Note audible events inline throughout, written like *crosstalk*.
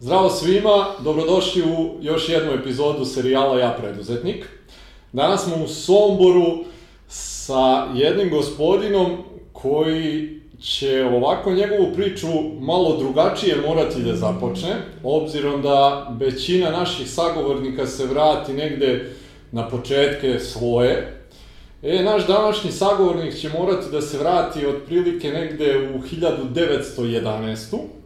Zdravo svima, dobrodošli u još jednu epizodu serijala Ja preduzetnik. Danas smo u Somboru sa jednim gospodinom koji će ovako njegovu priču malo drugačije morati da započne, obzirom da većina naših sagovornika se vrati negde na početke svoje. E, naš današnji sagovornik će morati da se vrati otprilike negde u 1911.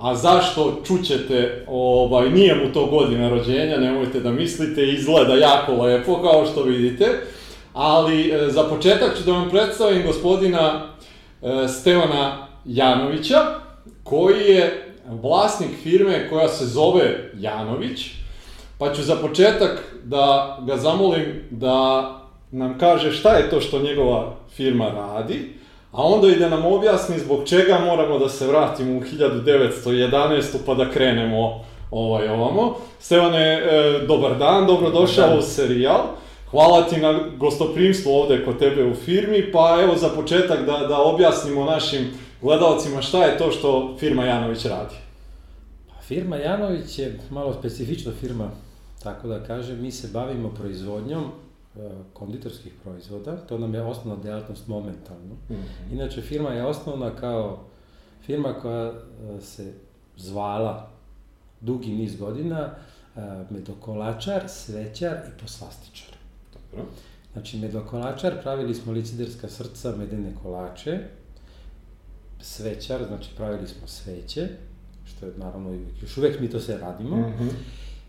A zašto čućete, ovaj, nije mu to godina rođenja, nemojte da mislite, izgleda jako lepo kao što vidite. Ali e, za početak ću da vam predstavim gospodina e, Stevana Janovića, koji je vlasnik firme koja se zove Janović, pa ću za početak da ga zamolim da nam kaže šta je to što njegova firma radi, a onda i da nam objasni zbog čega moramo da se vratimo u 1911. pa da krenemo ovaj ovamo. Stevane, e, dobar dan, dobrodošao u serijal. Hvala ti na gostoprimstvu ovde kod tebe u firmi, pa evo za početak da, da objasnimo našim gledalcima šta je to što firma Janović radi. Pa firma Janović je malo specifična firma, tako da kažem, mi se bavimo proizvodnjom konditorskih proizvoda, to nam je osnovna delatnost momentalno. Mm -hmm. Inače, firma je osnovna kao firma koja e, se zvala dugi niz godina e, medokolačar, svećar i poslastičar. Dobro. Znači, medokolačar, pravili smo liciderska srca, medene kolače, svećar, znači pravili smo sveće, što je naravno još uvek mi to sve radimo, mm -hmm.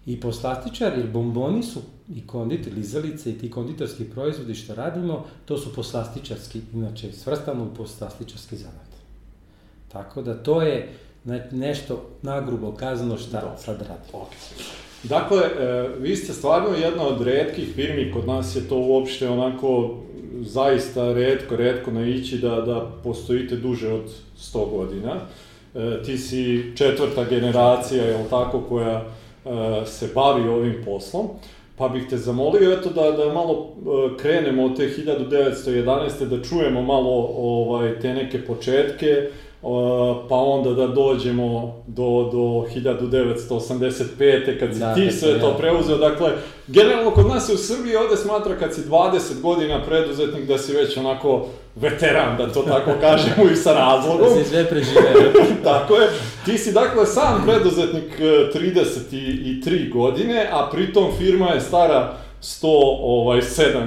I poslastičar, jer bomboni su i konditor, lizalice i ti konditorski proizvodi što radimo, to su poslastičarski, inače svrstamo u poslastičarski zanat. Tako da to je nešto nagrubo kazano šta Dobro. sad radimo. Okay. Dakle, e, vi ste stvarno jedna od redkih firmi, kod nas je to uopšte onako zaista redko, redko naići da, da postojite duže od 100 godina. E, ti si četvrta generacija, je tako, koja se bavi ovim poslom. Pa bih te zamolio eto da, da malo e, krenemo od te 1911. da čujemo malo ovaj, te neke početke, pa onda da dođemo do, do 1985. kad si da, ti sve to preuzeo. Dakle, generalno kod nas se u Srbiji ovde smatra kad si 20 godina preduzetnik da si već onako veteran, da to tako *laughs* kažemo i sa razlogom. Da si sve preživeo. *laughs* tako je. Ti si dakle sam preduzetnik 33 e, godine, a pritom firma je stara 107 ovaj,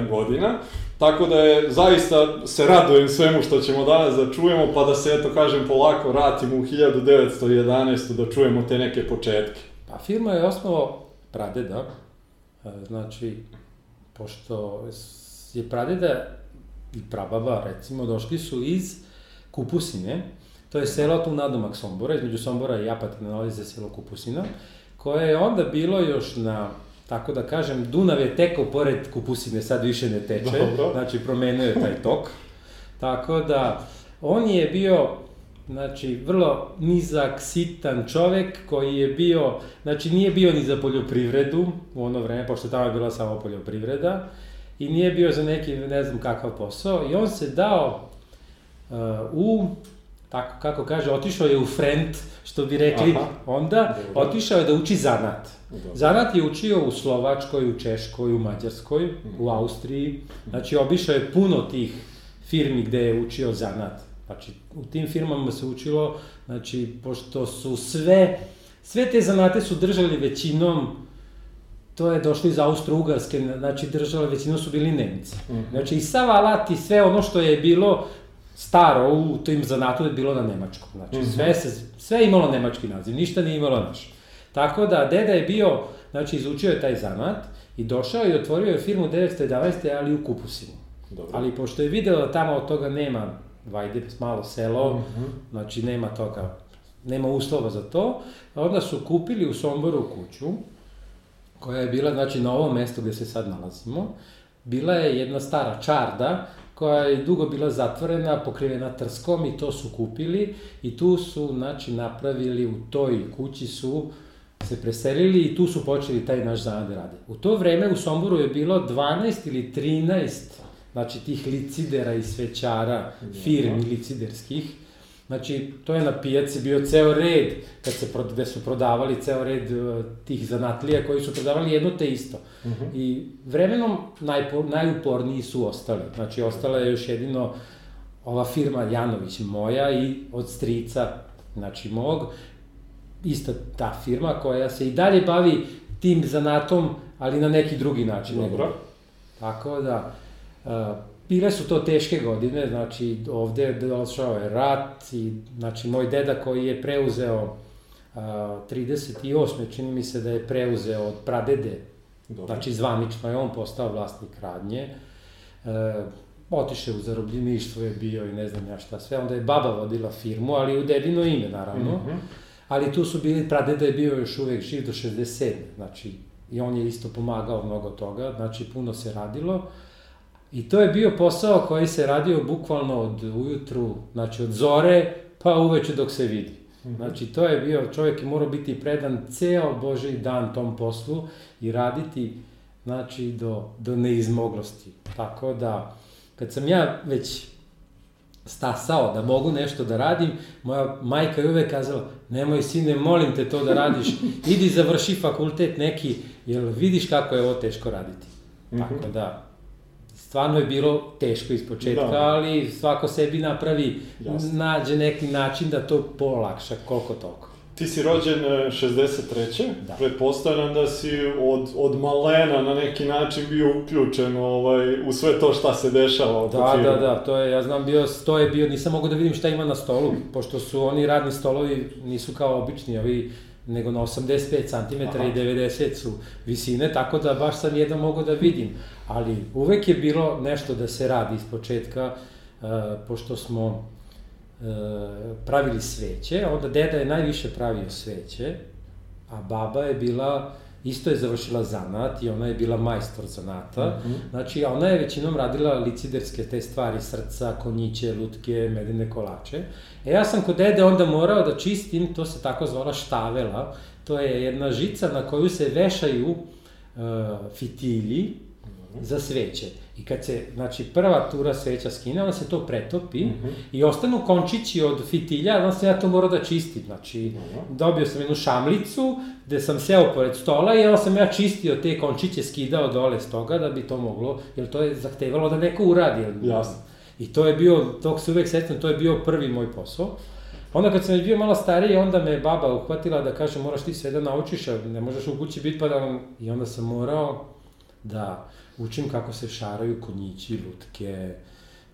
godina. Tako da je, zaista se radujem svemu što ćemo danas da čujemo, pa da se, eto kažem, polako vratimo u 1911. da čujemo te neke početke. Pa firma je osnovo pradeda, e, znači, pošto je pradeda i prababa, recimo, došli su iz Kupusine, to je selo tu nadomak Sombora, između Sombora i Apatina nalazi se selo Kupusina, koje je onda bilo još na Tako da kažem, Dunav je tekao pored Kupusine, sad više ne teče, Dobro. znači promenio je taj tok. Tako da, on je bio, znači, vrlo nizak, sitan čovek koji je bio, znači nije bio ni za poljoprivredu u ono vreme, pošto tamo je bila samo poljoprivreda, i nije bio za neki, ne znam kakav posao, i on se dao uh, u tako kako kaže, otišao je u Frent, što bi rekli Aha. onda, Dobro. otišao je da uči zanat. Dobro. Zanat je učio u Slovačkoj, u Češkoj, u Mađarskoj, mm. u Austriji, znači obišao je puno tih firmi gde je učio zanat. Znači, u tim firmama se učilo, znači, pošto su sve, sve te zanate su držali većinom, to je došlo iz Austro-Ugarske, znači držale, većinom su bili Nemci. Mm -hmm. Znači, i sav alat i sve ono što je bilo staro u tim zanatu je bilo na nemačkom. Znači, mm -hmm. sve, se, sve imalo nemački naziv, ništa nije imalo naš. Tako da, deda je bio, znači, izučio je taj zanat i došao i otvorio je firmu 1911. ali u Kupusinu. Dobro. Ali pošto je video da tamo od toga nema, vajde, malo selo, mm -hmm. znači nema toga, nema uslova za to, onda su kupili u Somboru kuću, koja je bila, znači, na ovom mestu gde se sad nalazimo, bila je jedna stara čarda koja je dugo bila zatvorena, pokrivena trskom i to su kupili i tu su, znači, napravili u toj kući su se preselili i tu su počeli taj naš zanad da rade. U to vreme u Somboru je bilo 12 ili 13 znači tih licidera i svećara, firmi liciderskih, Znači, to je na pijaci bio ceo red, kad se, gde su prodavali ceo red uh, tih zanatlija koji su prodavali jedno te isto. Uh -huh. I vremenom najpo, najuporniji su ostali. Znači, ostala je još jedino ova firma Janović moja i od strica, znači mog, ista ta firma koja se i dalje bavi tim zanatom, ali na neki drugi način. Dobro. Tako da, uh, bile su to teške godine, znači ovde došao je rat i znači moj deda koji je preuzeo uh, 38. čini mi se da je preuzeo od pradede, Dobro. znači zvanično je on postao vlasnik radnje, uh, otišao u zarobljeništvo je bio i ne znam ja šta sve, onda je baba vodila firmu, ali u dedino ime naravno, mm -hmm. Ali tu su bili, pradeda je bio još uvek živ do 67. Znači, i on je isto pomagao mnogo toga, znači puno se radilo. I to je bio posao koji se radio bukvalno od ujutru, znači od zore pa uveče dok se vidi. Znači to je bio, čovjek je morao biti predan ceo Boži dan tom poslu i raditi znači do, do neizmoglosti. Tako da, kad sam ja već stasao da mogu nešto da radim, moja majka je uvek kazala, nemoj sine, molim te to da radiš, *laughs* idi završi fakultet neki, jer vidiš kako je ovo teško raditi. Mm -hmm. Tako da, stvarno je bilo teško iz početka, da. ali svako sebi napravi, Jasne. nađe neki način da to polakša koliko toliko. Ti si rođen 63. Da. Pretpostavljam da si od, od malena na neki način bio uključen ovaj, u sve to šta se dešava Da, da, da, to je, ja znam, bio, to je bio, nisam mogu da vidim šta ima na stolu, pošto su oni radni stolovi, nisu kao obični, ovi, nego na 85 cm Aha. i 90 su visine, tako da baš sam jedno mogu da vidim. Ali uvek je bilo nešto da se radi iz početka, uh, pošto smo pravili sveće, onda deda je najviše pravio sveće, a baba je bila, isto je završila zanat i ona je bila majstor zanata, mm -hmm. znači ona je većinom radila liciderske te stvari, srca, konjiće, lutke, medene kolače. E ja sam kod dede onda morao da čistim, to se tako zvala štavela, to je jedna žica na koju se vešaju uh, fitilji mm -hmm. za sveće. I kad se, znači, prva tura sveća skine, onda se to pretopi mm -hmm. i ostanu končići od fitilja, onda sam ja to morao da čistim. Znači, mm -hmm. dobio sam jednu šamlicu, gde sam seo pored stola i onda sam ja čistio te končiće, skidao dole s toga da bi to moglo, jer to je zahtevalo da neko uradi. Jasno. I to je bio, tog se uvek sećam, to je bio prvi moj posao. Onda kad sam bio malo stariji, onda me baba uhvatila da kaže moraš ti sve da naučiš, ne možeš u kući biti pa da... I onda sam morao da učim kako se šaraju konjići, lutke,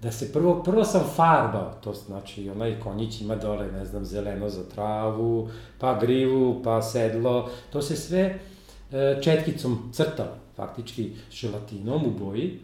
da se prvo, prvo sam farbao, to znači onaj konjić ima dole, ne znam, zeleno za travu, pa grivu, pa sedlo, to se sve e, četkicom crtalo, faktički želatinom u boji,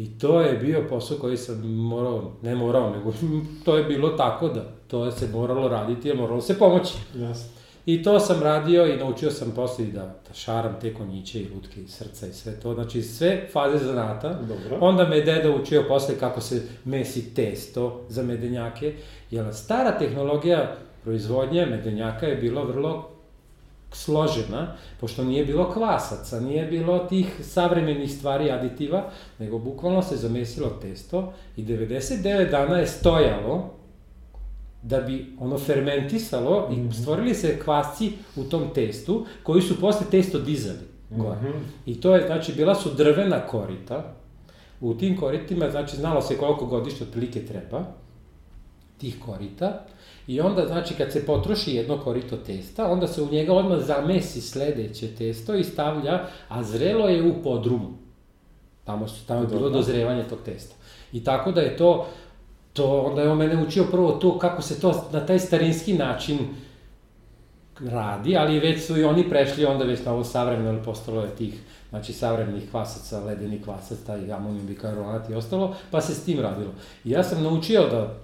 I to je bio posao koji sam morao, ne morao, nego *laughs* to je bilo tako da to se moralo raditi, jer moralo se pomoći. Jasno. I to sam radio i naučio sam posle da, da šaram te konjiće i lutke i srca i sve to. Znači sve faze zanata. Dobro. Onda me deda učio posle kako se mesi testo za medenjake. Jer stara tehnologija proizvodnje medenjaka je bilo vrlo složena, pošto nije bilo kvasaca, nije bilo tih savremenih stvari aditiva, nego bukvalno se zamesilo testo i 99 dana je stojalo da bi ono fermentisalo mm -hmm. i mhm. stvorili se kvasci u tom testu, koji su posle testo dizali gore. Mm -hmm. I to je, znači, bila su drvena korita, u tim koritima, znači, znalo se koliko godište otprilike treba, tih korita, i onda, znači, kad se potroši jedno korito testa, onda se u njega odmah zamesi sledeće testo i stavlja, a zrelo je u podrumu. Tamo, su, tamo je bilo dozrevanje tog testa. I tako da je to, to, onda je on mene učio prvo to kako se to na taj starinski način radi, ali već su i oni prešli onda već na ovo savremeno, ali postalo je tih, znači savremenih kvasaca, ledeni kvasac, taj amonijum bikaronat i ostalo, pa se s tim radilo. I ja sam naučio da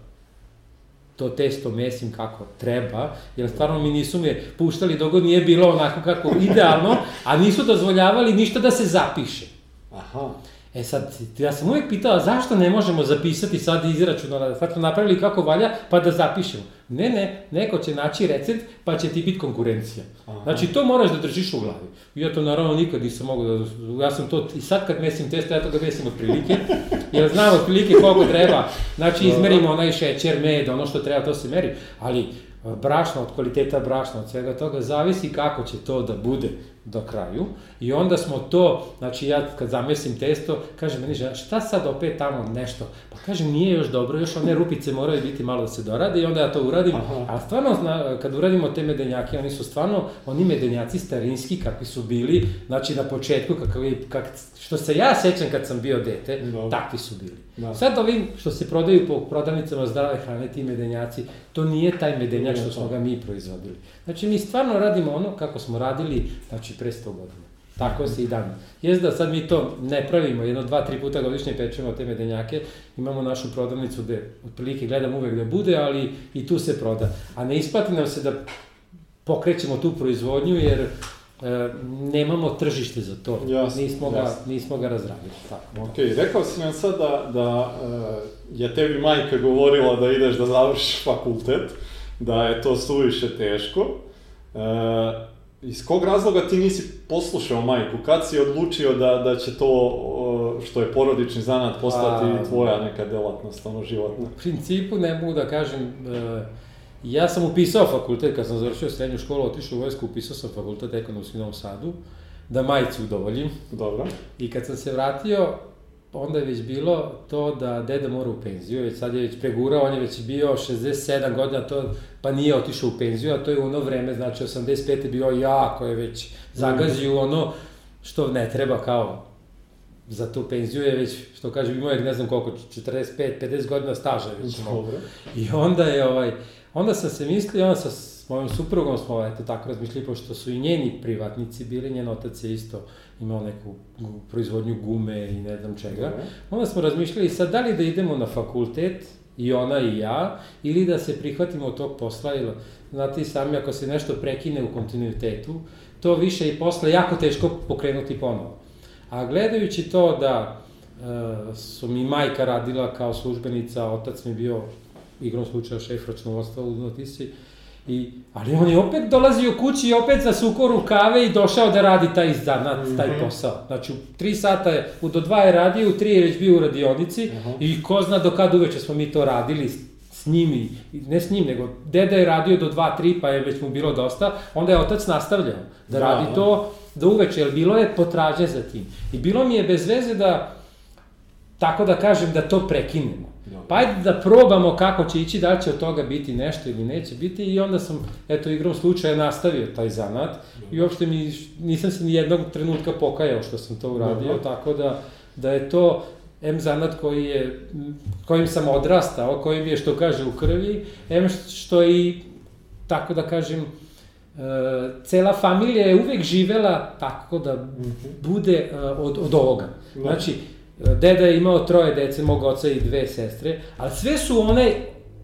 to testo mesim kako treba, jer stvarno mi nisu me puštali dok nije bilo onako kako idealno, a nisu dozvoljavali ništa da se zapiše. Aha. E sad, ja sam uvijek pitala zašto ne možemo zapisati sad izračun, da sad smo napravili kako valja, pa da zapišemo. Ne, ne, neko će naći recept, pa će ti biti konkurencija. Aha. Znači, to moraš da držiš u glavi. Ja to naravno nikad nisam mogao da... Ja sam to, i sad kad mesim testo, ja to ga mesim od prilike, *laughs* jer znam od prilike koliko treba. Znači, izmerimo onaj šećer, med, ono što treba, to se meri. Ali, brašno, od kvaliteta brašna, od svega toga, zavisi kako će to da bude do kraju. I onda smo to, znači ja kad zamesim testo, kaže meni žena, šta sad opet tamo nešto? Pa kaže, nije još dobro, još one rupice moraju biti malo da se dorade i onda ja to uradim. Aha. A stvarno, zna, kad uradimo te medenjake, oni su stvarno, oni medenjaci starinski kakvi su bili, znači na početku, kakav, kak, što se ja sećam kad sam bio dete, Dobro. takvi su bili. Da. Sad ovim što se prodaju po prodavnicama zdrave hrane, ti medenjaci, to nije taj medenjak što to. smo ga mi proizvodili. Znači, mi stvarno radimo ono kako smo radili, znači, pre 100 godina. Tako se i dan. Jeste da sad mi to ne pravimo, jedno, dva, tri puta godišnje pečemo te medenjake, imamo našu prodavnicu gde otprilike gledam uvek da bude, ali i tu se proda. A ne isplati nam se da pokrećemo tu proizvodnju, jer e, nemamo tržište za to. Jasno, nismo, ga, jasno. nismo ga razradili. Tako. Ok, rekao si nam sad da, da e, je tebi majka govorila da ideš da završiš fakultet, da je to suviše teško. E, iz kog razloga ti nisi poslušao majku? Kad si odlučio da, da će to, što je porodični zanat, postati A, tvoja neka delatnost, ono, životna? U principu ne mogu da kažem, e, ja sam upisao fakultet, kad sam završio srednju školu, otišao u vojsku, upisao sam fakultet ekonomski u Novom Sadu, da majici udovoljim. Dobro. I kad sam se vratio, onda je već bilo to da deda mora u penziju, već sad je već pregurao, on je već bio 67 godina, to, pa nije otišao u penziju, a to je u ono vreme, znači 85. je bio jako je već zagazio u ono što ne treba kao za tu penziju je već, što kažem, imao je ne znam koliko, 45, 50 godina staža već. Dobro. I onda je ovaj, onda sam se mislio, onda sa mojom suprugom smo eto tako razmišljali, pošto su i njeni privatnici bili, njen otac je isto imao neku proizvodnju gume i ne znam čega. Dobro. Onda smo razmišljali sad da li da idemo na fakultet, i ona i ja, ili da se prihvatimo od tog posla, jer znate i sami ako se nešto prekine u kontinuitetu, to više i posle jako teško pokrenuti ponovo. A gledajući to da e, su mi majka radila kao službenica, otac mi bio igrom slučaja šef računovodstva u Notisi, I, ali on je opet dolazio kući i opet zasukao rukave i došao da radi taj zanat, taj Mhm. posao. Znači, u tri sata je, u do dva je radio, u tri je već bio u radionici Aha. i ko zna do kad uveče smo mi to radili s, njim i, ne s njim, nego deda je radio do dva, tri, pa je već mu bilo dosta, onda je otac nastavljao da, Da, radi da. to do uveče, jer bilo je potraže za tim. I bilo mi je bez veze da, tako da kažem, da to prekinemo. Pa ajde da probamo kako će ići, da li će od toga biti nešto ili neće biti i onda sam, eto, igrom slučaja nastavio taj zanat i uopšte mi, nisam se ni jednog trenutka pokajao što sam to uradio, Dobro. tako da, da je to M zanat koji je, kojim sam odrastao, kojim je što kaže u krvi, M što i, tako da kažem, e, cela familija je uvek živela tako da bude e, od, od ovoga. Znači, deda je imao troje dece, mog oca i dve sestre, ali sve su one,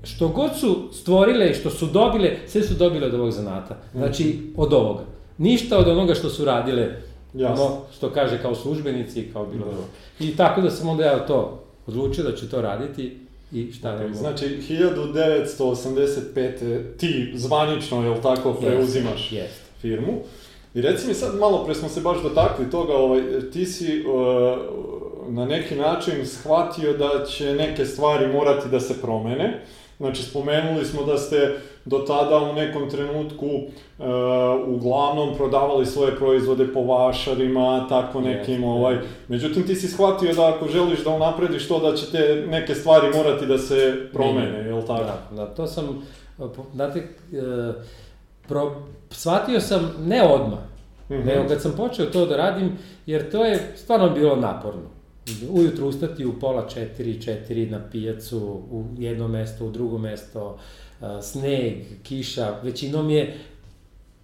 što god su stvorile i što su dobile, sve su dobile od ovog zanata. Znači, od ovoga. Ništa od onoga što su radile, Jasno. ono što kaže kao službenici i kao bilo Da. drugo. I tako da sam onda ja to odlučio da ću to raditi i šta ne mogu. Znači, 1985. ti zvanično, jel tako, preuzimaš Jest. firmu. I reci mi sad, malo pre smo se baš dotakli toga, ovaj, ti si uh, na neki način shvatio da će neke stvari morati da se promene. Znači, spomenuli smo da ste do tada u nekom trenutku uh, uglavnom prodavali svoje proizvode po vašarima, tako nekim, ovaj. Međutim, ti si shvatio da ako želiš da unaprediš to, da će te neke stvari morati da se promene, jel tako? Da, da, to sam, e, znate, e, pro, shvatio sam ne odmah, Mhm. nego kad sam počeo to da radim, jer to je stvarno bilo naporno. Ujutru ustati u pola četiri, četiri na pijacu, u jedno mesto, u drugo mesto, e, sneg, kiša, većinom je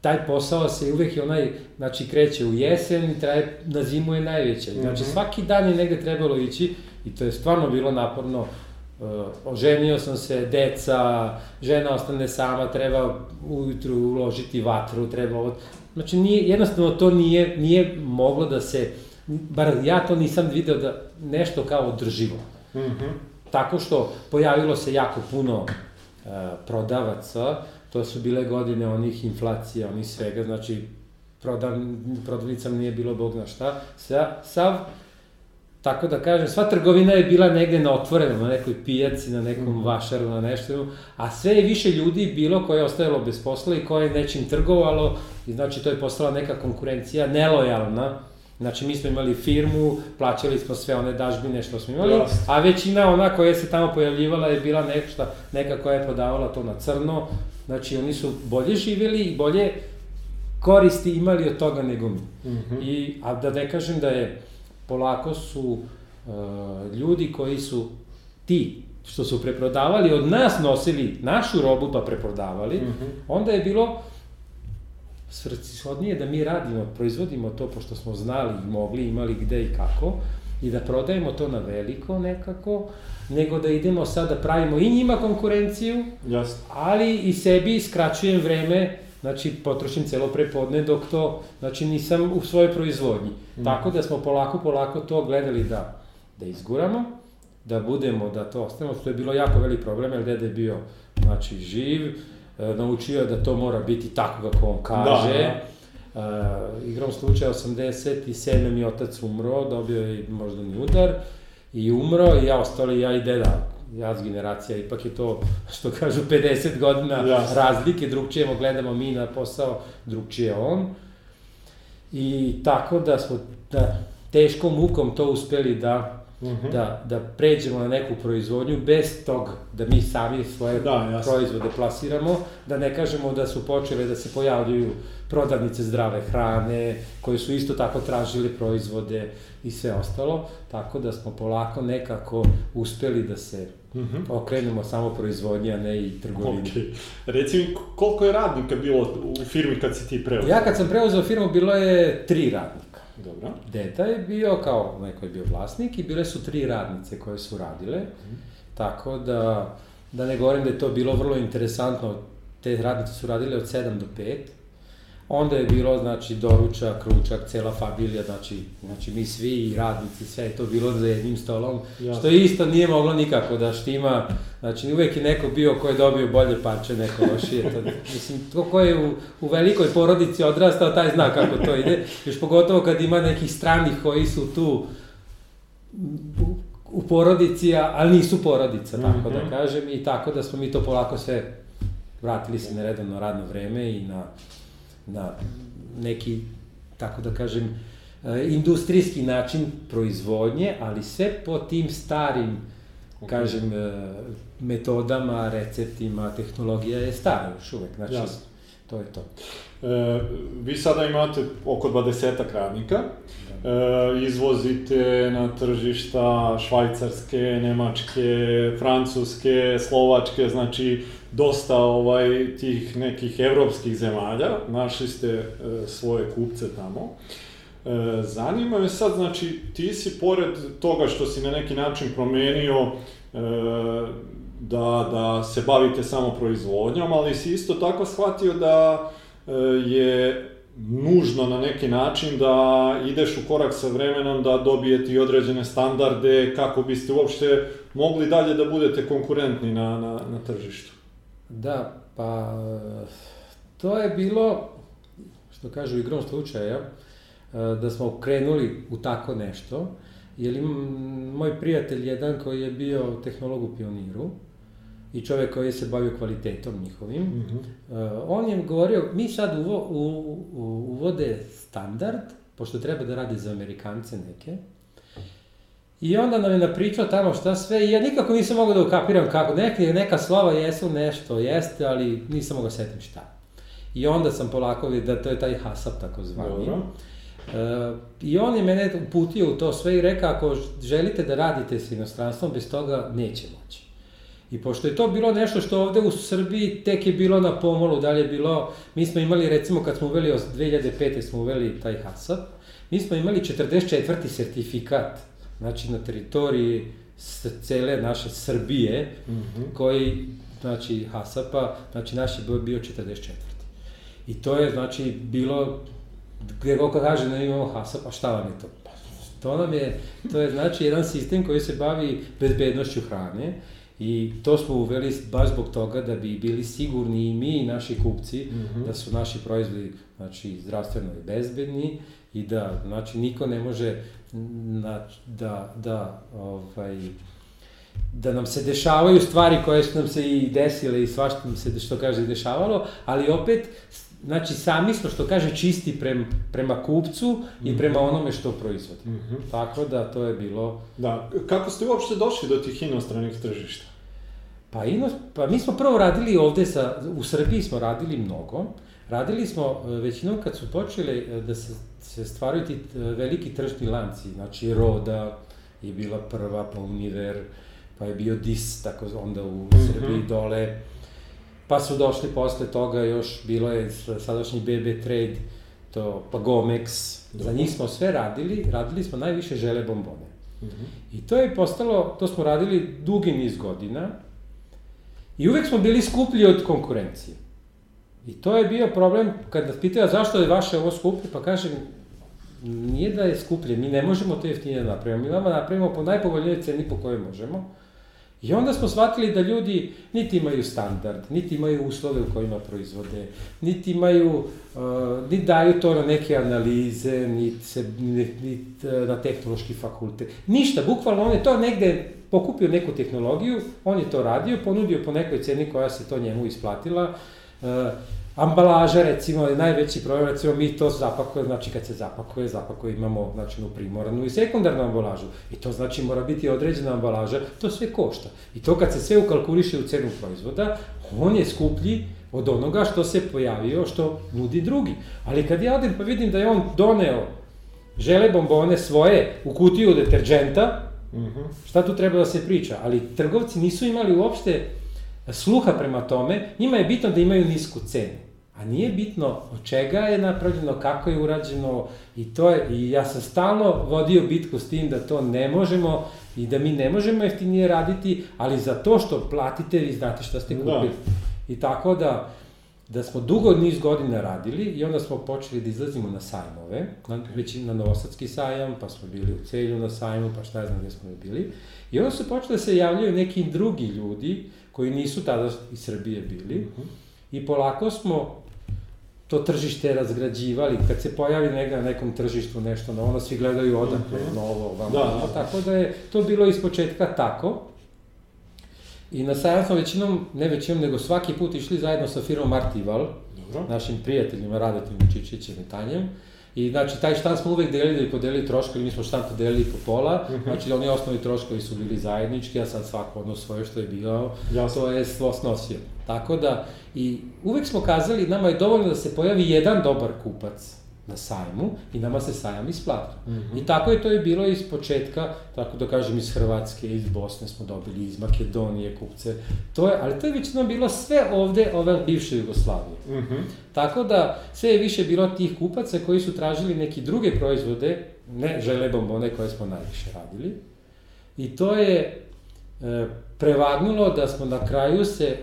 taj posao se uvek je onaj, znači kreće u jesen i traje, na zimu je najveća. Znači Mhm. svaki dan je negde trebalo ići i to je stvarno bilo naporno. Uh, oženio sam se, deca, žena ostane sama, treba ujutru uložiti vatru, treba ovo. Znači nije, jednostavno to nije, nije moglo da se, bar ja to nisam video da nešto kao održivo. Mhm. Tako što pojavilo se jako puno e, prodavaca, to su bile godine onih inflacija, onih svega, znači prodav, prodavnicama nije bilo bog na šta, sa, sav, tako da kažem, sva trgovina je bila negde na otvorenom, na nekoj pijaci, na nekom mm. vašaru, na nešto, a sve je više ljudi bilo koje je ostajalo bez posla i koje je nečim trgovalo, i znači to je postala neka konkurencija nelojalna, Znači, mi smo imali firmu, plaćali smo sve one dažbine što smo imali, Just. a većina ona koja se tamo pojavljivala je bila nešta, neka koja je podavala to na crno. Znači, oni su bolje živjeli i bolje koristi imali od toga nego mi. Mm -hmm. I, a da ne kažem da je, polako su uh, ljudi koji su ti što su preprodavali, od nas nosili našu robu pa preprodavali, mm -hmm. onda je bilo svrsishodnije da mi radimo, proizvodimo to pošto smo znali i mogli, imali gde i kako, i da prodajemo to na veliko nekako, nego da idemo sad da pravimo i njima konkurenciju, Jasno. ali i sebi skraćujem vreme, znači potrošim celo prepodne dok to, znači nisam u svojoj proizvodnji. Mm. Tako da smo polako, polako to gledali da, da izguramo, da budemo, da to ostanemo, što je bilo jako velik problem, jer dede je bio, znači, živ, naučio je da to mora biti tako kako on kaže. Da, da. Uh, igrom slučaja 87. mi otac umro, dobio je moždani udar i umro i ja ostali, ja i deda, ja s generacija, ipak je to, što kažu, 50 godina ja. razlike, drugčije gledamo mi na posao, drugčije on. I tako da smo da, teškom mukom to uspeli da -huh. Mhm. da, da pređemo na neku proizvodnju bez tog da mi sami svoje da, proizvode plasiramo, da ne kažemo da su počele da se pojavljuju prodavnice zdrave hrane, koje su isto tako tražili proizvode i sve ostalo, tako da smo polako nekako uspeli da se uh mhm. -huh. okrenemo samo proizvodnje, a ne i trgovini. Okay. Reci mi, koliko je radnika bilo u firmi kad si ti preuzeo? Ja kad sam preuzeo firmu, bilo je tri radnika. Dobro. Deta je bio kao neko je bio vlasnik i bile su tri radnice koje su radile. Mm. Tako da, da ne govorim da je to bilo vrlo interesantno, te radnice su radile od 7 do 5 Onda je bilo, znači, doručak, ručak, cela familija, znači, znači mi svi i radnici, sve je to bilo za jednim stolom, ja. što isto nije moglo nikako da štima, znači uvek je neko bio ko je dobio bolje parče, neko lošije, to, mislim, to ko je u, u velikoj porodici odrastao, taj zna kako to ide, još pogotovo kad ima nekih stranih koji su tu u, u porodici, ali nisu porodica, tako mm -hmm. da kažem, i tako da smo mi to polako sve vratili se na redovno radno vreme i na na neki, tako da kažem, e, industrijski način proizvodnje, ali sve po tim starim, okay. kažem, e, metodama, receptima, tehnologija je stara još uvek, znači, Jasno. to je to. E, vi sada imate oko 20 radnika, da. e, izvozite na tržišta švajcarske, nemačke, francuske, slovačke, znači dosta ovaj tih nekih evropskih zemalja, našli ste e, svoje kupce tamo. E, zanima me sad, znači, ti si pored toga što si na neki način promenio e, da, da se bavite samo proizvodnjom, ali si isto tako shvatio da e, je nužno na neki način da ideš u korak sa vremenom, da dobijete i određene standarde kako biste uopšte mogli dalje da budete konkurentni na, na, na tržištu. Da, pa to je bilo, što kažu igrom slučaja, e, da smo krenuli u tako nešto, jer imam moj prijatelj jedan koji je bio tehnolog u Pioniru i čovek koji se bavio kvalitetom njihovim, mm -hmm. on je govorio, mi sad uvo, u, u, uvode standard, pošto treba da radi za Amerikance neke, I onda nam je napričao tamo šta sve i ja nikako nisam mogao da ukapiram kako. Neke, neka slova jesu nešto, jeste, ali nisam mogao da setim šta. I onda sam polako vidio da to je taj hasap takozvani. Dobro. E, I on je mene uputio u to sve i rekao ako želite da radite s inostranstvom, bez toga neće moći. I pošto je to bilo nešto što ovde u Srbiji tek je bilo na pomolu, da li je bilo, mi smo imali recimo kad smo uveli, 2005. smo uveli taj HASAP, mi smo imali 44. sertifikat znači na teritoriji cele naše Srbije, mm -hmm. koji, znači, Hasapa, znači naš je bio 44. I to je, znači, bilo, gde god kaže da imamo Hasap, a šta vam je to? Pa, to nam je, to je, znači, jedan sistem koji se bavi bezbednošću hrane, I to smo uveli baš zbog toga da bi bili sigurni i mi i naši kupci mm -hmm. da su naši proizvodi znači, zdravstveno i bezbedni i da znači, niko ne može na, da, da, ovaj, da nam se dešavaju stvari koje su nam se i desile i svašta nam se, što kaže, dešavalo, ali opet Znači, sami smo, što kaže, čisti prem, prema kupcu i mhm. prema onome što proizvodi. Mm -hmm. Tako da, to je bilo... Da, kako ste uopšte došli do tih inostranih tržišta? Pa, ino, pa mi smo prvo radili ovde, sa, u Srbiji smo radili mnogo. Radili smo e, većinom kad su počeli e, da se, se stvaraju ti e, veliki tržni lanci, znači Roda je bila prva, pa Univer, pa je bio Dis, tako onda u mm -hmm. Srbiji dole, Pa su došli posle toga još, bilo je sadašnji BB Trade, to, pa Gomex, Dobro. za njih smo sve radili, radili smo najviše žele bombone. Mm -hmm. I to je postalo, to smo radili dugi niz godina i uvek smo bili skuplji od konkurencije. I to je bio problem, kad nas pitaju zašto je vaše ovo skuplje, pa kažem, nije da je skuplje, mi ne možemo to jeftinije da napravimo, mi vama napravimo po najpovoljnijoj ceni po kojoj možemo, I onda smo shvatili da ljudi niti imaju standard, niti imaju uslove u kojima proizvode, niti imaju, uh, niti daju to na neke analize, niti, se, niti, niti uh, na tehnološki fakultet. Ništa, bukvalno on je to negde pokupio neku tehnologiju, on je to radio, ponudio po nekoj ceni koja se to njemu isplatila. Uh, Ambalaža, recimo, je najveći problem, recimo mi to zapakuje, znači kad se zapakuje, zapakuje imamo znači, u primoranu i sekundarnu ambalažu. I to znači mora biti određena ambalaža, to sve košta. I to kad se sve ukalkuliše u cenu proizvoda, on je skuplji od onoga što se pojavio, što nudi drugi. Ali kad ja odem pa vidim da je on doneo žele bombone svoje u kutiju deterđenta, mm -hmm. šta tu treba da se priča? Ali trgovci nisu imali uopšte sluha prema tome, njima je bitno da imaju nisku cenu. A nije bitno od čega je napravljeno, kako je urađeno i to je, i ja sam stalno vodio bitku s tim da to ne možemo i da mi ne možemo jeftinije raditi, ali za to što platite vi znate šta ste da. kupili. Da. I tako da, da smo dugo niz godina radili i onda smo počeli da izlazimo na sajmove, na, već na Novosadski sajam, pa smo bili u Celju na sajmu, pa šta znam gde smo bili. I onda su počeli da se javljaju neki drugi ljudi koji nisu tada iz Srbije bili. Uh mhm. -huh. I polako smo to tržište razgrađivali, kad se pojavi negde na nekom tržištu nešto novo, svi gledaju odakle, mm -hmm. novo, vam, da, da, tako da je to bilo iz početka tako. I na sajam smo većinom, ne većinom, nego svaki put išli zajedno sa firmom Artival, Dobro. našim prijateljima Radetim Čičićem i Tanjem. I znači, taj štan smo uvek delili podelili troškovi, mi smo štan podelili po pola, mm -hmm. znači oni osnovi troškovi su bili zajednički, a sad svako ono svoje što je bio, Jasno. to je svo snosio. Tako da, i uvek smo kazali, nama je dovoljno da se pojavi jedan dobar kupac na sajmu i nama se sajam isplati. Mm -hmm. I tako je to i bilo iz početka, tako da kažem iz Hrvatske, iz Bosne smo dobili, iz Makedonije kupce. To je, ali to je većinom bilo sve ovde, ove bivše Jugoslavije. Mm -hmm. Tako da sve je više bilo tih kupaca koji su tražili neki druge proizvode, ne žele bombone koje smo najviše radili. I to je e, prevagnulo da smo na kraju se,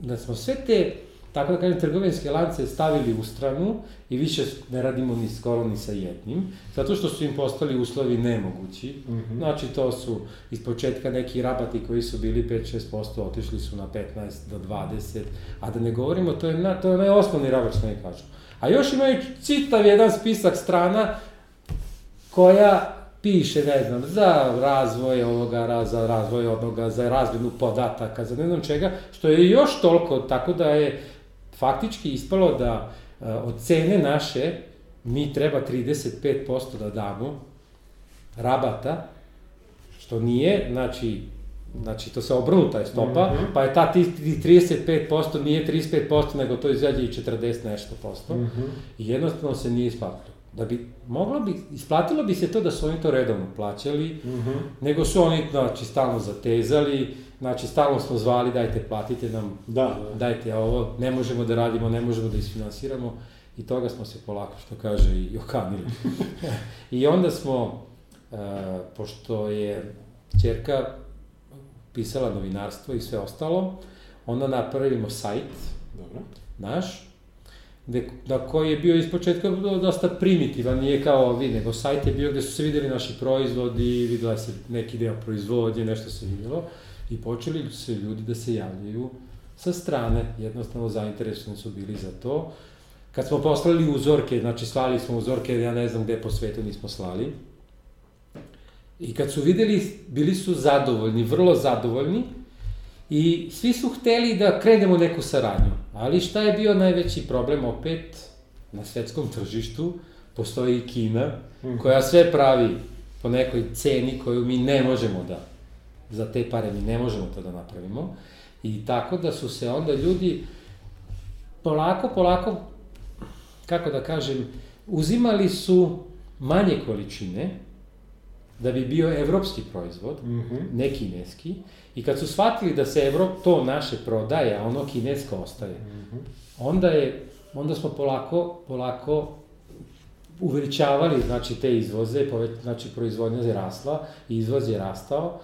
da smo sve te tako da kažem, trgovinske lance stavili u stranu i više ne radimo ni skoro ni sa jednim, zato što su im postali uslovi nemogući. Mm -hmm. Znači, to su iz početka neki rabati koji su bili 5-6%, otišli su na 15 do 20, a da ne govorimo, to je, na, to je najosnovni rabat što ne kažu. A još imaju citav jedan spisak strana koja piše, ne znam, za razvoj ovoga, za razvoj onoga, za razmenu podataka, za ne znam čega, što je još toliko, tako da je faktički ispalo da e, od cene naše mi treba 35% da damo rabata, što nije, znači, znači to se obrnuta je stopa, mm -hmm. pa je ta ti 35% nije 35%, nego to izađe i 40 nešto posto. Mm -hmm. I jednostavno se nije isplatilo. Da bi, moglo bi, isplatilo bi se to da su oni to redovno plaćali, mm -hmm. nego su oni, znači, stalno zatezali, Znači, stalno smo zvali, dajte, platite nam, da. dajte ovo, ne možemo da radimo, ne možemo da isfinansiramo i toga smo se polako, što kaže, i okanili. *laughs* I onda smo, uh, pošto je čerka pisala novinarstvo i sve ostalo, onda napravimo sajt Dobro. naš, gde, da koji je bio ispočetka dosta primitivan, nije kao vi, nego sajt je bio gde su se videli naši proizvodi, videla se neki deo proizvodnje, nešto se videlo. I počeli su ljudi da se javljaju sa strane, jednostavno zainteresovani su bili za to. Kad smo poslali uzorke, znači slali smo uzorke, ja ne znam gde po svetu nismo slali, I kad su videli, bili su zadovoljni, vrlo zadovoljni, i svi su hteli da krenemo neku saradnju. Ali šta je bio najveći problem opet na svetskom tržištu? Postoji i Kina, mhm. koja sve pravi po nekoj ceni koju mi ne možemo da, za te pare mi ne možemo to da napravimo. I tako da su se onda ljudi polako, polako, kako da kažem, uzimali su manje količine, da bi bio evropski proizvod, mm -hmm. ne kineski, i kad su shvatili da se Evrop, to naše prodaje, a ono kinesko ostaje, mm -hmm. onda je, onda smo polako, polako uveličavali, znači, te izvoze, znači, proizvodnja je rasla, izvoz je rastao,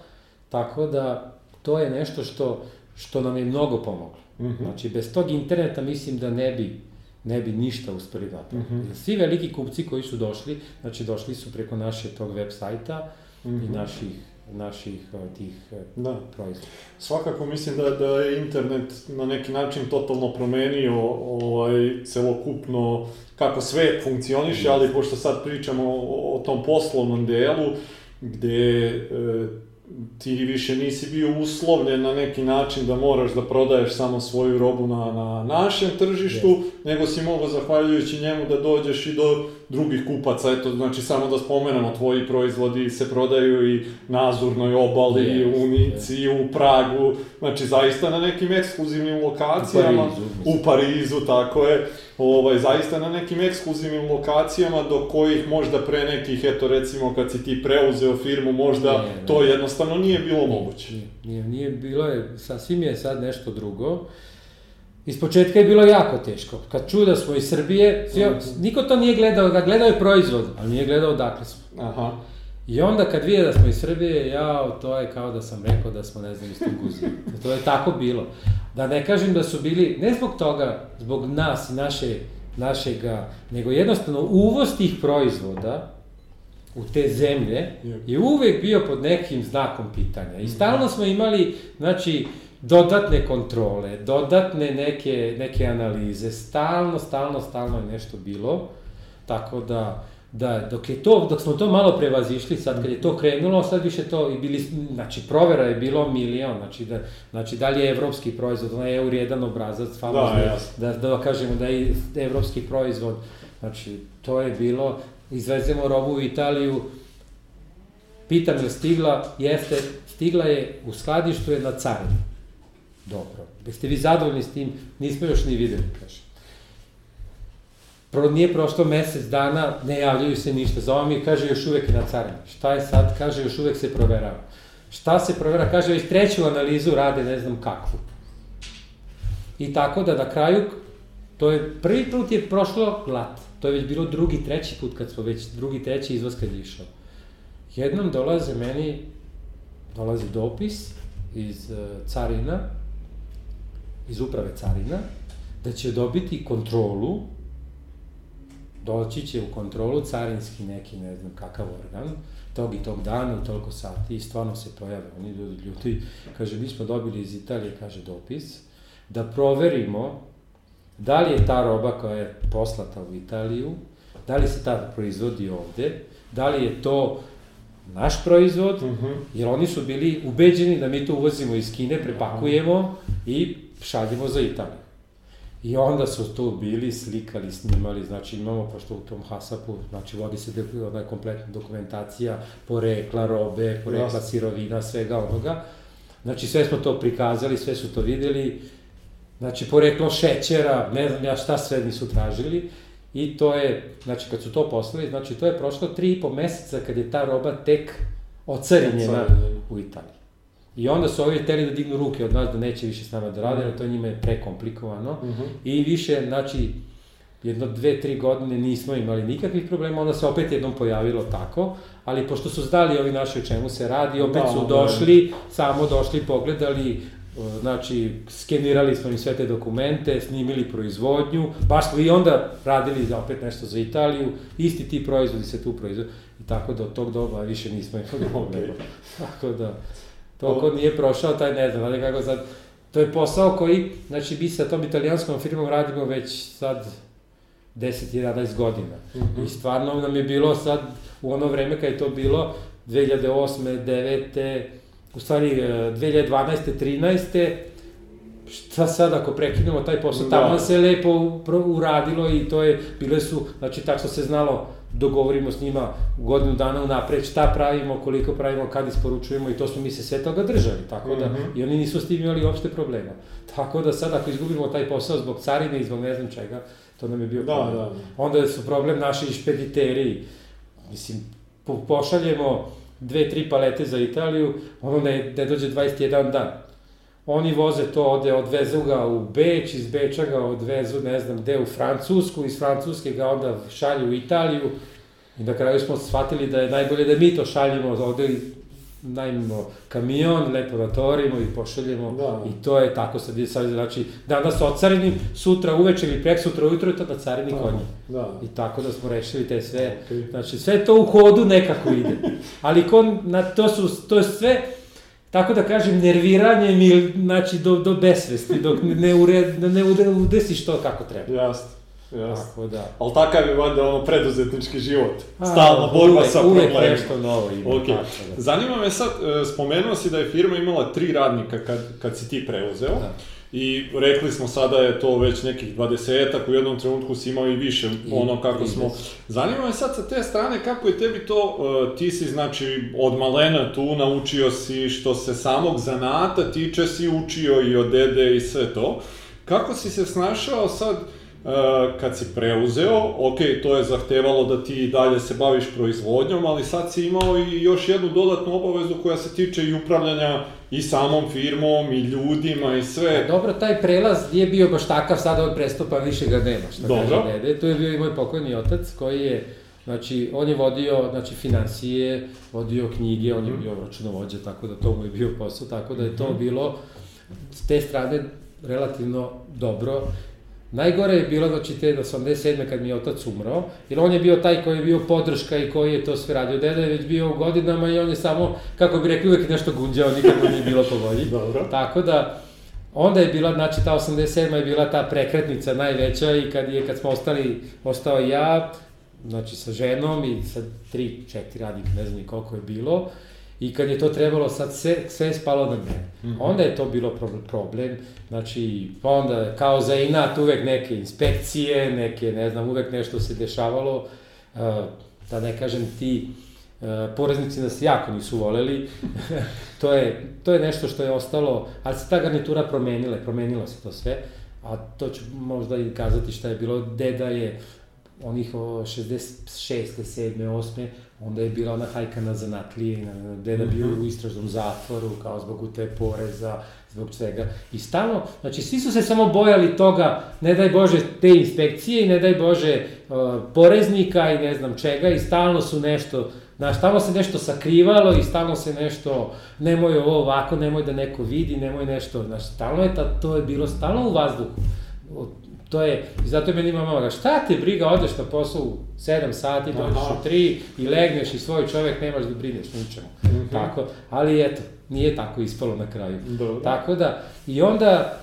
tako da to je nešto što, što nam je mnogo pomoglo. Mm -hmm. Znači, bez tog interneta mislim da ne bi ne bi ništa uspeli da mm -hmm. Svi veliki kupci koji su došli, znači došli su preko naše tog web sajta mm -hmm. i mhm. naših naših tih e, da. proizvoda. Svakako mislim da, da je internet na neki način totalno promenio ovaj, celokupno kako sve funkcioniše, ali pošto sad pričamo o, o tom poslovnom delu, gde e, ti više nisi bio uslovljen na neki način da moraš da prodaješ samo svoju robu na, na našem tržištu, yes. nego si mogao zahvaljujući njemu da dođeš i do drugih kupaca, eto, znači samo da spomenemo, tvoji proizvodi se prodaju i na Azurnoj obali, yes, u Nici, yes. u Pragu, znači zaista na nekim ekskluzivnim lokacijama, u Parizu, u Parizu tako je, ovaj, zaista na nekim ekskluzivnim lokacijama do kojih možda pre nekih, eto recimo kad si ti preuzeo firmu, možda nije, ne, to jednostavno nije bilo moguće. Nije, nije, nije bilo je, sasvim je sad nešto drugo. Iz početka je bilo jako teško. Kad čuo da smo iz Srbije, svi, mm. niko to nije gledao, da gledao je proizvod, ali nije gledao odakle smo. Aha. I onda kad vide da smo iz Srbije, ja, to je kao da sam rekao da smo, ne znam, iz Tunguzi. *laughs* To je tako bilo. Da ne kažem da su bili, ne zbog toga, zbog nas i naše, našega, nego jednostavno uvoz tih proizvoda u te zemlje je uvek bio pod nekim znakom pitanja. I stalno smo imali, znači, dodatne kontrole, dodatne neke, neke analize, stalno, stalno, stalno je nešto bilo, tako da, da, dok je to, dok smo to malo prevazišli, sad kad je to krenulo, sad više to i bili, znači provera je bilo milion, znači da, znači da li je evropski proizvod, onaj eur jedan obrazac, famozni, da, da, da kažemo da je evropski proizvod, znači to je bilo, izvezemo robu u Italiju, pitam je stigla, jeste, stigla je u skladištu je na carini. Dobro. Jeste vi zadovoljni s tim? Nismo još ni videli, kaže. Pro, nije prošlo mesec dana, ne javljaju se ništa. Za mi kaže još uvek na carini. Šta je sad? Kaže još uvek se proverava. Šta se provera? Kaže već treću analizu rade ne znam kakvu. I tako da na kraju, to je, prvi put je prošlo glat. To je već bilo drugi, treći put kad smo već, drugi, treći izvoz kad je išao. Jednom dolaze meni, dolazi dopis iz uh, carina, iz uprave carina, da će dobiti kontrolu, doći će u kontrolu carinski neki, ne znam kakav organ, tog i tog dana, u toliko sati, i stvarno se pojave oni ljudi, ljudi, kaže, mi smo dobili iz Italije, kaže, dopis, da proverimo da li je ta roba koja je poslata u Italiju, da li se ta proizvodi ovde, da li je to naš proizvod, uh mhm. -huh. jer oni su bili ubeđeni da mi to uvozimo iz Kine, prepakujemo i šaljemo za Italiju. I onda su tu bili, slikali, snimali, znači imamo, pošto u tom Hasapu, znači vodi se ona kompletna dokumentacija, porekla robe, porekla sirovina, svega onoga. Znači sve smo to prikazali, sve su to videli, znači poreklo šećera, ne znam ja šta sve nisu tražili. I to je, znači kad su to poslali, znači to je prošlo tri i po meseca kad je ta roba tek ocarinjena u Italiji. I onda su ovi hteli da dignu ruke od nas da neće više s nama da rade, jer to njima je prekomplikovano. Uh mhm. -huh. I više, znači, jedno, dve, tri godine nismo imali nikakvih problema, onda se opet jednom pojavilo tako, ali pošto su znali ovi naši o čemu se radi, opet da, su da. došli, da. samo došli, pogledali, znači, skenirali smo im sve te dokumente, snimili proizvodnju, baš smo i onda radili opet nešto za Italiju, isti ti proizvodi se tu proizvode, i tako da od tog doba više nismo imali *laughs* problema. Okay. Tako da, To ko nije prošao, taj ne zna, ali kako sad... To je posao koji, znači, mi sa tom italijanskom firmom radimo već sad 10-11 godina. Mm -hmm. I stvarno nam je bilo sad, u ono vreme kad je to bilo, 2008. 9. u stvari 2012. 13 šta sad ako prekinemo taj posao, da. tamo se lepo uradilo i to je, bile su, znači tako se znalo, dogovorimo s njima godinu dana unapred šta pravimo, koliko pravimo, kad isporučujemo i to smo mi se sve toga držali, tako da, mm -hmm. i oni nisu s tim imali uopšte problema. Tako da sad ako izgubimo taj posao zbog carine i zbog ne znam čega, to nam je bio da, problem. Da, da. Onda su problem naši špediteri, mislim, po, pošaljemo dve, tri palete za Italiju, ono ne, ne dođe 21 dan Oni voze to, ode, odvezu ga u Beč, iz Beča ga odvezu, ne znam gde, u Francusku, iz Francuske ga onda šalju u Italiju. I na kraju smo shvatili da je najbolje da mi to šaljemo, ovde najmimo kamion, lepo natorimo i pošaljemo da. i to je tako sad, sad znači danas ocarinim, sutra uveče ili prek sutra ujutro je to da carini da. konje. Da. I tako da smo rešili te sve, okay. znači sve to u hodu nekako ide. Ali kon, na, to su, to je sve, tako da kažem, nerviranjem ili, znači, do, do besvesti, dok ne, ured, ne udesiš to kako treba. Jasno. Jasno. Tako da. Ali takav je valjda ono preduzetnički život. Stalna borba uvek, sa problemima. Uvek nešto novo ima. Okay. Tako da. Zanima me sad, e, spomenuo si da je firma imala tri radnika kad, kad si ti preuzeo. Da. I rekli smo sada je to već nekih 20-ak, u jednom trenutku si imao i više, ono kako smo... Zanima me sad sa te strane kako je tebi to, uh, ti si znači od malena tu naučio si što se samog zanata tiče si učio i od dede i sve to. Kako si se snašao sad uh, kad si preuzeo, ok, to je zahtevalo da ti dalje se baviš proizvodnjom, ali sad si imao i još jednu dodatnu obavezu koja se tiče i upravljanja i samom firmom, i ljudima, i sve. A dobro, taj prelaz nije bio baš takav, sad od prestupa više ga nema, što dobro. kaže dede. Tu je bio i moj pokojni otac, koji je, znači, on je vodio, znači, financije, vodio knjige, on je mhm. bio računovođa, tako da to mu je bio posao, tako da je to mhm. bilo, s te strane, relativno dobro Najgore je bilo, znači, te 87. kad mi je otac umro, jer on je bio taj koji je bio podrška i koji je to sve radio. Deda je već bio u godinama i on je samo, kako bi rekli, uvek nešto gunđao, nikako nije bilo po volji. *laughs* Dobro. Tako da, onda je bila, znači, ta 87. je bila ta prekretnica najveća i kad je, kad smo ostali, ostao ja, znači, sa ženom i sa tri, četiri radnika, ne znam ni koliko je bilo, I kad je to trebalo, sad sve, sve spalo na mene. Mm -hmm. Onda je to bilo problem, znači, pa onda kao za inat uvek neke inspekcije, neke, ne znam, uvek nešto se dešavalo, uh, da ne kažem ti, uh, poreznici nas jako nisu voleli, *laughs* to, je, to je nešto što je ostalo, ali se ta garnitura promenila, promenilo se to sve, a to ću možda i kazati šta je bilo, deda je onih 66. 7. 8 onda je bila ona hajka na zanatlije, na, deda bio -hmm. u istražnom zatvoru, kao zbog te poreza, zbog svega. I stalno, znači svi su se samo bojali toga, ne daj Bože te inspekcije i ne daj Bože uh, poreznika i ne znam čega i stalno su nešto, znaš, stalno se nešto sakrivalo i stalno se nešto, nemoj ovo ovako, nemoj da neko vidi, nemoj nešto, znaš, stalno je ta, to je bilo stalno u vazduhu To je, i zato je meni mama mama, šta te briga, odeš na posao u 7 sati, dođeš u 3 i legneš i svoj čovek nemaš da brineš ničemu. Mm -hmm. Tako, ali eto, nije tako ispalo na kraju. Dobro. Tako da, i onda,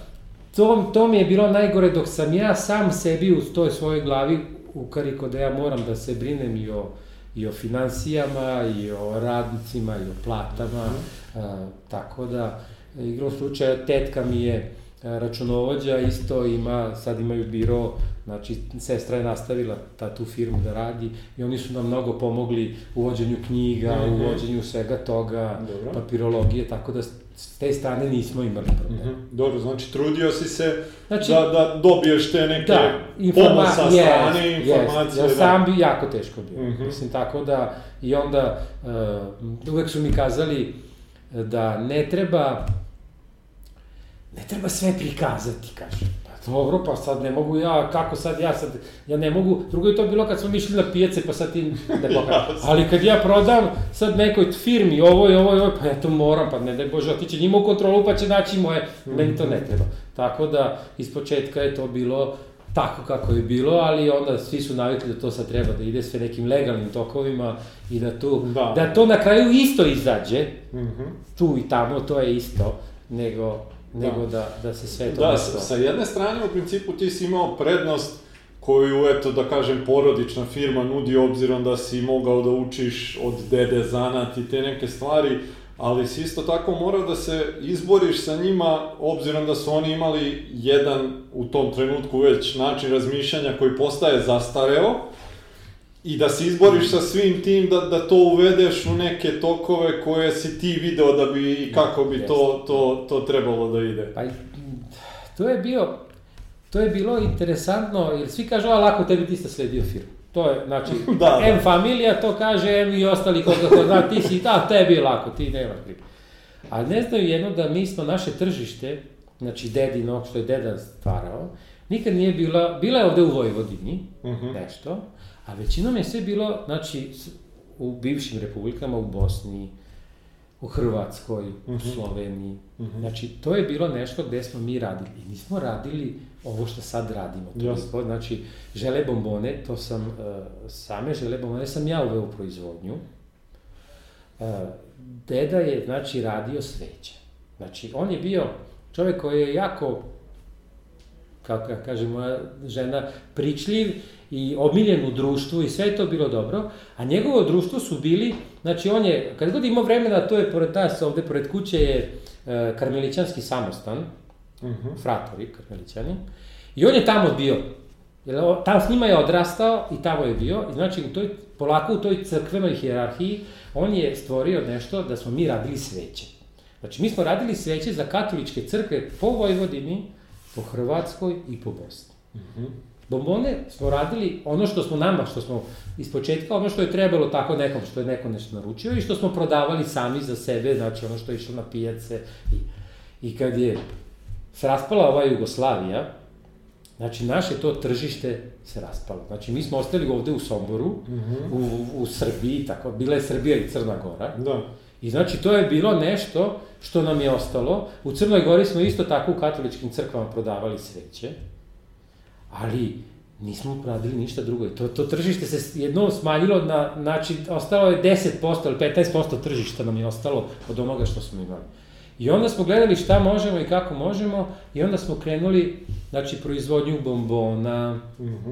to, to mi je bilo najgore dok sam ja sam sebi u toj svojoj glavi ukariko da ja moram da se brinem i o, i o financijama, i o radnicima, i o platama, mm -hmm. a, tako da, igrom slučaja, tetka mi je, računovođa isto ima, sad imaju biro, znači sestra je nastavila ta tu firmu da radi i oni su nam mnogo pomogli u vođenju knjiga, mm -hmm. u vođenju svega toga, Dobro. papirologije, tako da s te strane nismo imali problem. Mm -hmm. Dobro, znači trudio si se znači, da, da dobiješ te neke da, informa pomoć sa strane, yes, informacije. Yes. Ja sam bi jako teško bio. Mm -hmm. Mislim, tako da, i onda uh, uvek su mi kazali da ne treba ne treba sve prikazati, kaže. Pa dobro, pa sad ne mogu ja, kako sad ja sad, ja ne mogu, drugo je to bilo kad smo mi išli na pijace, pa sad ti ne *laughs* pokažem. Ali kad ja prodam sad nekoj firmi, ovo i ovo i ovo, pa ja to moram, pa ne daj Bože, otiće njima u kontrolu, pa će naći moje, meni to ne treba. Tako da, iz početka je to bilo tako kako je bilo, ali onda svi su navikli da to sad treba da ide sve nekim legalnim tokovima i da, tu, Da. da to na kraju isto izađe, Mhm. tu i tamo, to je isto, nego, nego da, da se sve to Da, nešto- sa, sa jedne strane u principu ti si imao prednost koju, eto, da kažem, porodična firma nudi obzirom da si mogao da učiš od dede zanat i te neke stvari, ali si isto tako morao da se izboriš sa njima, obzirom da su oni imali jedan u tom trenutku već način razmišljanja koji postaje zastareo, i da se izboriš sa svim tim, da, da to uvedeš u neke tokove koje si ti video da bi i kako bi to, to, to trebalo da ide. Pa, to je bio, to je bilo interesantno, jer svi kažu, a lako tebi ti ste sledio firmu. To je, znači, *laughs* Da, M da. familija to kaže, M i ostali koga ko zna, ti si, da, tebi je lako, ti nemaš briga. Ali ne znaju jedno da mi smo naše tržište, znači dedino, što je deda stvarao, nikad nije bila, bila je ovde u Vojvodini, Mhm. nešto, a većinom je sve bilo, znači, u bivšim republikama, u Bosni, u Hrvatskoj, u Sloveniji. Znači, to je bilo nešto gde smo mi radili. I nismo radili ovo što sad radimo. To to, znači, žele bombone, to sam, uh, same žele bombone sam ja uveo u proizvodnju. Uh, deda je, znači, radio sveće. Znači, on je bio čovek koji je jako, kako ja kažem moja žena, pričljiv i omiljen u društvu i sve je to bilo dobro, a njegovo društvo su bili, znači on je, kad god imao vremena, to je pored nas, ovde pored kuće je e, karmelićanski samostan, Mhm. fratori karmelićani, i on je tamo bio, jer tamo s njima je odrastao i tamo je bio, i znači u toj, polako u toj crkvenoj hijerarhiji, on je stvorio nešto da smo mi radili sveće. Znači, mi smo radili sveće za katoličke crkve po Vojvodini, po Hrvatskoj i po Bosni. Bombone smo radili ono što smo nama, što smo iz početka, ono što je trebalo tako nekom, što je neko nešto naručio i što smo prodavali sami za sebe, znači ono što je išlo na pijace. I, i kad je se raspala ova Jugoslavija, znači naše to tržište se raspalo. Znači mi smo ostali ovde u Somboru, u, u Srbiji, tako, bila je Srbija i Crna Gora. Da. I znači to je bilo nešto što nam je ostalo. U Crnoj Gori smo isto tako u katoličkim crkvama prodavali sveće, ali nismo radili ništa drugo. To, to tržište se jednom smanjilo na, znači, ostalo je 10% ili 15% tržišta nam je ostalo od onoga što smo imali. I onda smo gledali šta možemo i kako možemo i onda smo krenuli, znači, proizvodnju bombona, Mhm.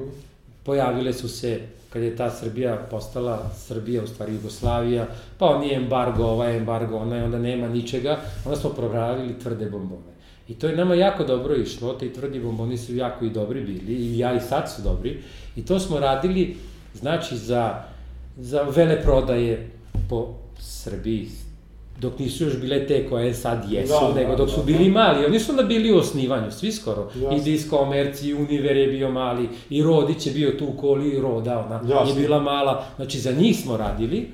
pojavile su se, kad je ta Srbija postala Srbija, u stvari Jugoslavija, pa on je embargo, ovaj embargo, onaj, onda nema ničega, onda smo programili tvrde bombone. I to je nama jako dobro išlo, te tvrdi bomboni su jako i dobri bili, i ja i sad su dobri, i to smo radili, znači, za, za vele prodaje po Srbiji, dok nisu još bile te koje sad jesu, Da, da, nego dok su da, bili da. mali, oni su onda bili u osnivanju, svi skoro, Jasno. i Diskomerci, i Univer je bio mali, i Rodić je bio tu u koli, i Roda, ona Jasno. je bila mala, znači za njih smo radili,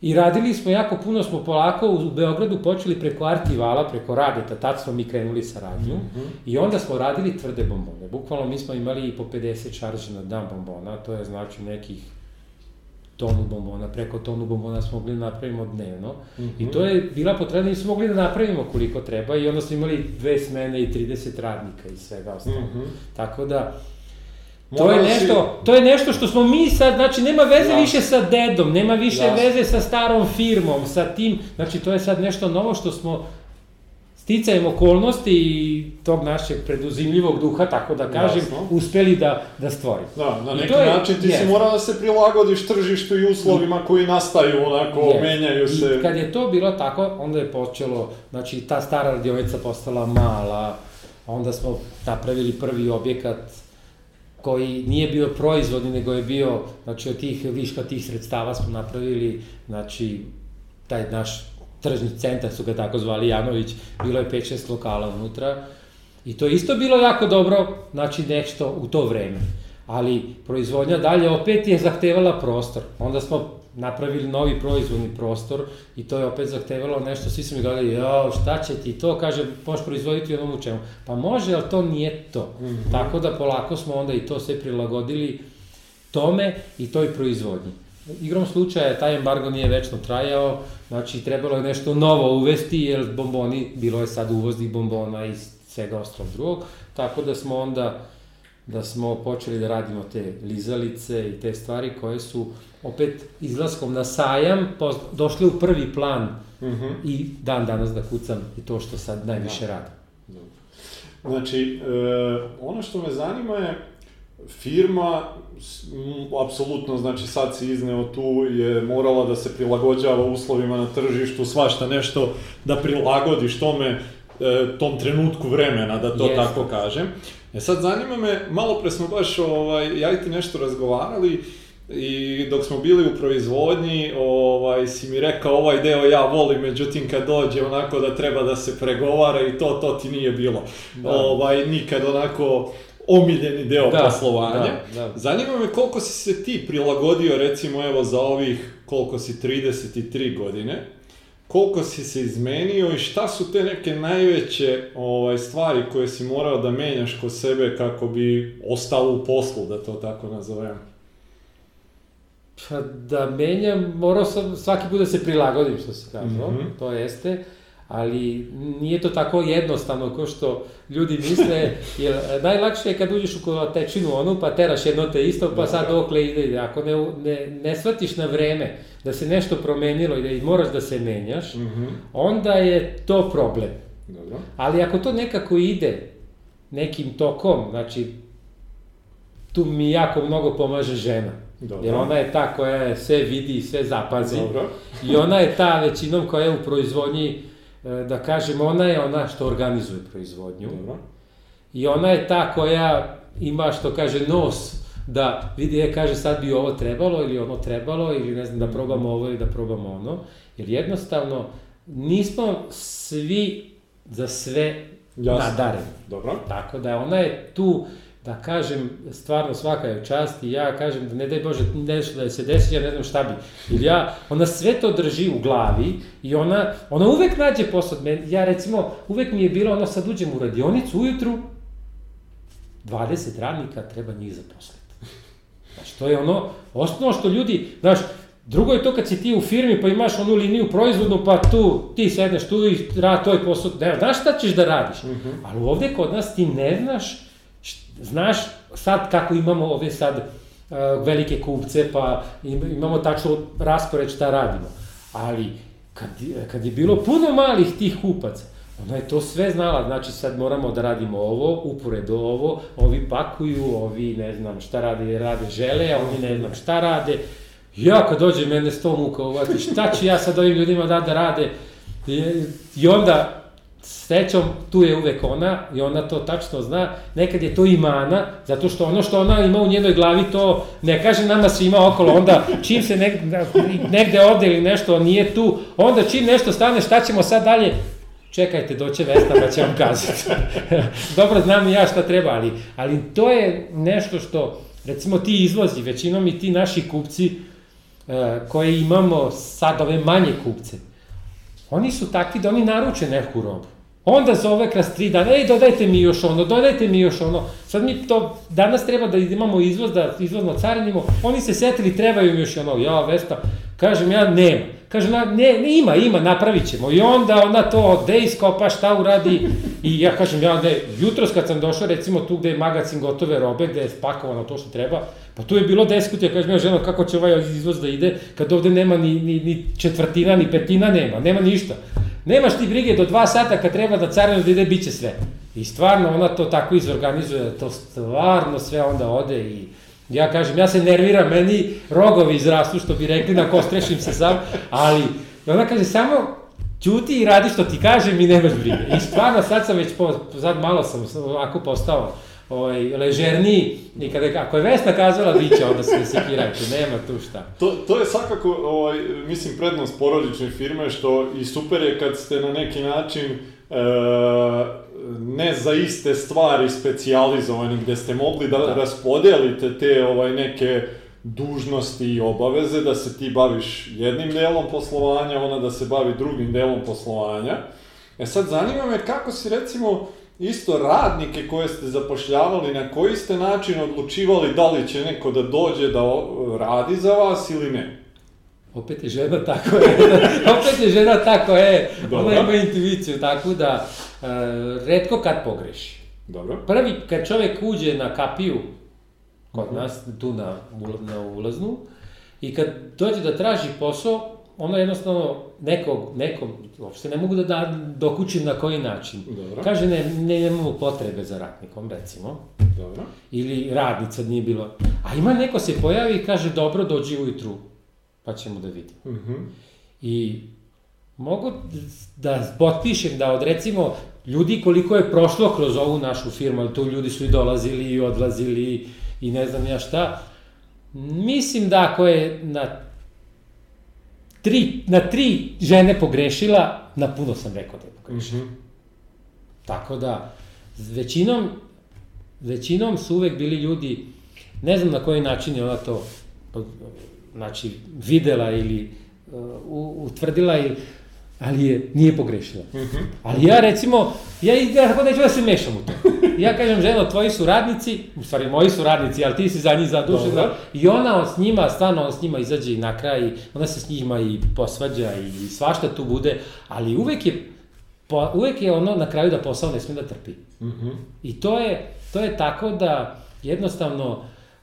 I radili smo jako puno, smo polako u Beogradu počeli preko Artivala, preko Radeta, tad smo mi krenuli saradnju i onda smo radili tvrde bombone. Bukvalno mi smo imali i po 50 šarže na dan bombona, to je znači nekih tonu bombona, preko tonu bombona smo mogli da napravimo dnevno. I to je bila potrebna, nismo mogli da napravimo koliko treba i onda smo imali dve smene i 30 radnika i svega ostalo. Mhm. Tako da, To je Morao si- nešto, to je nešto što smo mi sad, znači nema veze Jasno. više sa dedom, nema više Jasno. veze sa starom firmom, sa tim, znači to je sad nešto novo što smo sticajem okolnosti i tog našeg preduzimljivog duha, tako da kažem, Jasno. uspeli da, da stvorimo. Da, na neki to je- način ti si jest. morao da se prilagodiš tržištu i uslovima koji nastaju, onako, Jest. menjaju se. I kad je to bilo tako, onda je počelo, znači ta stara radionica postala mala, onda smo napravili prvi objekat koji nije bio proizvodni, nego je bio, znači od tih viška tih sredstava smo napravili, znači taj naš tržni centar su ga tako zvali Janović, bilo je 5-6 lokala unutra i to je isto bilo jako dobro, znači nešto u to vreme. Ali proizvodnja dalje opet je zahtevala prostor. Onda smo napravili novi proizvodni prostor i to je opet zahtevalo nešto, svi su mi gledali, jao, šta će ti to, kaže, možeš proizvoditi onom u čemu. Pa može, ali to nije to. Tako da polako smo onda i to sve prilagodili tome i toj proizvodnji. Igrom slučaja, taj embargo nije večno trajao, znači trebalo je nešto novo uvesti, jer bomboni, bilo je sad uvoznih bombona i svega ostalog drugog, tako da smo onda da smo počeli da radimo te lizalice i te stvari koje su opet izlaskom na sajam došle u prvi plan uh mhm. -huh. i dan danas da kucam i to što sad najviše da. radim. Znači, e, ono što me zanima je, firma, apsolutno, znači sad si izneo tu, je morala da se prilagođava uslovima na tržištu, svašta nešto da prilagodiš tome, e, tom trenutku vremena, da to Jeste. tako kažem. E sad zanima me, malo pre smo baš, ovaj, ja i ti nešto razgovarali, I dok smo bili u proizvodnji, ovaj, si mi rekao ovaj deo ja volim, međutim kad dođe onako da treba da se pregovara i to, to ti nije bilo. Da. Ovaj, nikad onako omiljeni deo da, poslovanja. Da, da. Zanima me koliko si se ti prilagodio recimo evo za ovih koliko si 33 godine, koliko si se izmenio i šta su te neke najveće ovaj, stvari koje si morao da menjaš kod sebe kako bi ostao u poslu, da to tako nazovem? Pa da menjam, morao sam svaki put da se prilagodim, što se kaže, mm -hmm. to jeste, ali nije to tako jednostavno kao što ljudi misle, jer najlakše je kad uđeš u kolotečinu onu, pa teraš jedno te isto, pa sad okle ide, ide. Ako ne, ne, ne shvatiš na vreme da se nešto promenilo i da moraš da se menjaš, mm -hmm. onda je to problem. Dobro. Ali ako to nekako ide nekim tokom, znači, tu mi jako mnogo pomaže žena Dobro. Jer ona je ta koja sve vidi i sve zapazi. Dobro. I ona je ta većinom koja je u proizvodnji, da kažem, ona je ona što organizuje proizvodnju. Dobro. I ona je ta koja ima, što kaže, nos da vidi, je, kaže, sad bi ovo trebalo ili ono trebalo ili ne znam, da probamo ovo ili da probamo ono. Jer jednostavno, nismo svi za sve Jasne. nadareni. Dobro. Tako da ona je tu da kažem, stvarno svaka je čast i ja kažem da ne daj Bože nešto da se desi, ja ne znam šta bi. Ili ja, ona sve to drži u glavi i ona, ona uvek nađe posao. Ja recimo, uvek mi je bilo, ono sad uđem u radionicu ujutru, 20 radnika treba njih zaposliti. Znači, to je ono, osnovno što ljudi, znaš, Drugo je to kad si ti u firmi pa imaš onu liniju proizvodnu pa tu ti sedneš tu i rad tvoj posao, ne, znaš šta ćeš da radiš. Uh mhm. -huh. Ali ovde kod nas ti ne znaš Znaš, sad kako imamo ove sad velike kupce, pa imamo tačno raspored šta radimo. Ali, kad, kad je bilo puno malih tih kupaca, ona je to sve znala, znači sad moramo da radimo ovo, uporedo ovo, ovi pakuju, ovi ne znam šta rade, rade žele, a oni ne znam šta rade. Ja kad dođe mene sto muka uvati, šta ću ja sad ovim ljudima da da rade? I, i onda Srećom, tu je uvek ona i ona to tačno zna. Nekad je to i mana, zato što ono što ona ima u njenoj glavi to ne kaže nama svima okolo. Onda čim se negde, negde ode ili nešto nije tu, onda čim nešto stane šta ćemo sad dalje? Čekajte, doće Vesna pa će vam kazati. *laughs* Dobro, znam i ja šta treba, ali, ali to je nešto što, recimo ti izvozi, većinom i ti naši kupci, e, koje imamo sad ove manje kupce, oni su takvi da oni naruče neku robu. Onda zove kroz tri dana, ej, dodajte mi još ono, dodajte mi još ono. Sad mi to, danas treba da imamo izvoz, da izvozno carinimo, oni se setili, trebaju mi još ono, ja, Vesta, kažem ja, nema. Kažem, ne, ne, ima, ima, napravit ćemo. I onda ona to, gde iskopa, šta uradi, i ja kažem, ja, gde, jutros kad sam došao, recimo tu gde je magazin gotove robe, gde je spakovano to što treba, pa tu je bilo diskutija, kažem ja, ženo, kako će ovaj izvoz da ide, kad ovde nema ni, ni, ni četvrtina, ni petina nema, nema ništa. Nemaš ti brige do dva sata kad treba da carino da ide, bit će sve. I stvarno ona to tako izorganizuje, da to stvarno sve onda ode i ja kažem, ja se nerviram, meni rogovi izrastu, što bi rekli, na ko strešim se sam, ali ona kaže, samo ćuti i radi što ti kažem i nemaš brige. I stvarno sad sam već, po, sad malo sam ovako postao ovaj, ležerniji i kada, ako je Vesna kazala, bit će, onda se sekirajte, nema tu šta. To, to je svakako, ovaj, mislim, prednost porodične firme, što i super je kad ste na neki način e, ne za iste stvari specijalizovani, gde ste mogli da, da. raspodelite te ovaj, neke dužnosti i obaveze, da se ti baviš jednim delom poslovanja, ona da se bavi drugim delom poslovanja. E sad, zanima me kako si recimo isto radnike koje ste zapošljavali, na koji ste način odlučivali da li će neko da dođe da radi za vas ili ne? Opet je žena tako je, *laughs* opet je žena tako je, ona ima intuiciju, tako da uh, redko kad pogreši. Dobro. Prvi, kad čovek uđe na kapiju, kod nas, tu na, na ulaznu, i kad dođe da traži posao, ono jednostavno nekog, nekog, uopšte ne mogu da, da dokućim na koji način. Dobro. Kaže, ne, ne, nemamo potrebe za ratnikom, recimo. Dobro. Ili radnica nije bilo. A ima neko se pojavi i kaže, dobro, dođi ujutru, pa ćemo da vidimo. Mhm. I mogu da potpišem da od recimo ljudi koliko je prošlo kroz ovu našu firmu, ali tu ljudi su i dolazili i odlazili i ne znam ja šta, mislim da ako je na tri, na tri žene pogrešila, na puno sam rekao da je pogrešila. Mhm. Tako da, većinom, većinom su uvek bili ljudi, ne znam na koji način je ona to, znači, videla ili uh, utvrdila, ili, ali je, nije pogrešila. Mhm. Ali ja recimo, ja ja tako neću da se mešam u to. Ja kažem, ženo, tvoji su radnici, u stvari moji su radnici, ali ti si za njih zadužena. I ona s njima, stvarno s njima izađe i na kraj, ona se s njima i posvađa i svašta tu bude, ali uvek je, po, uvek je ono na kraju da posao ne sme da trpi. Mhm. I to je, to je tako da jednostavno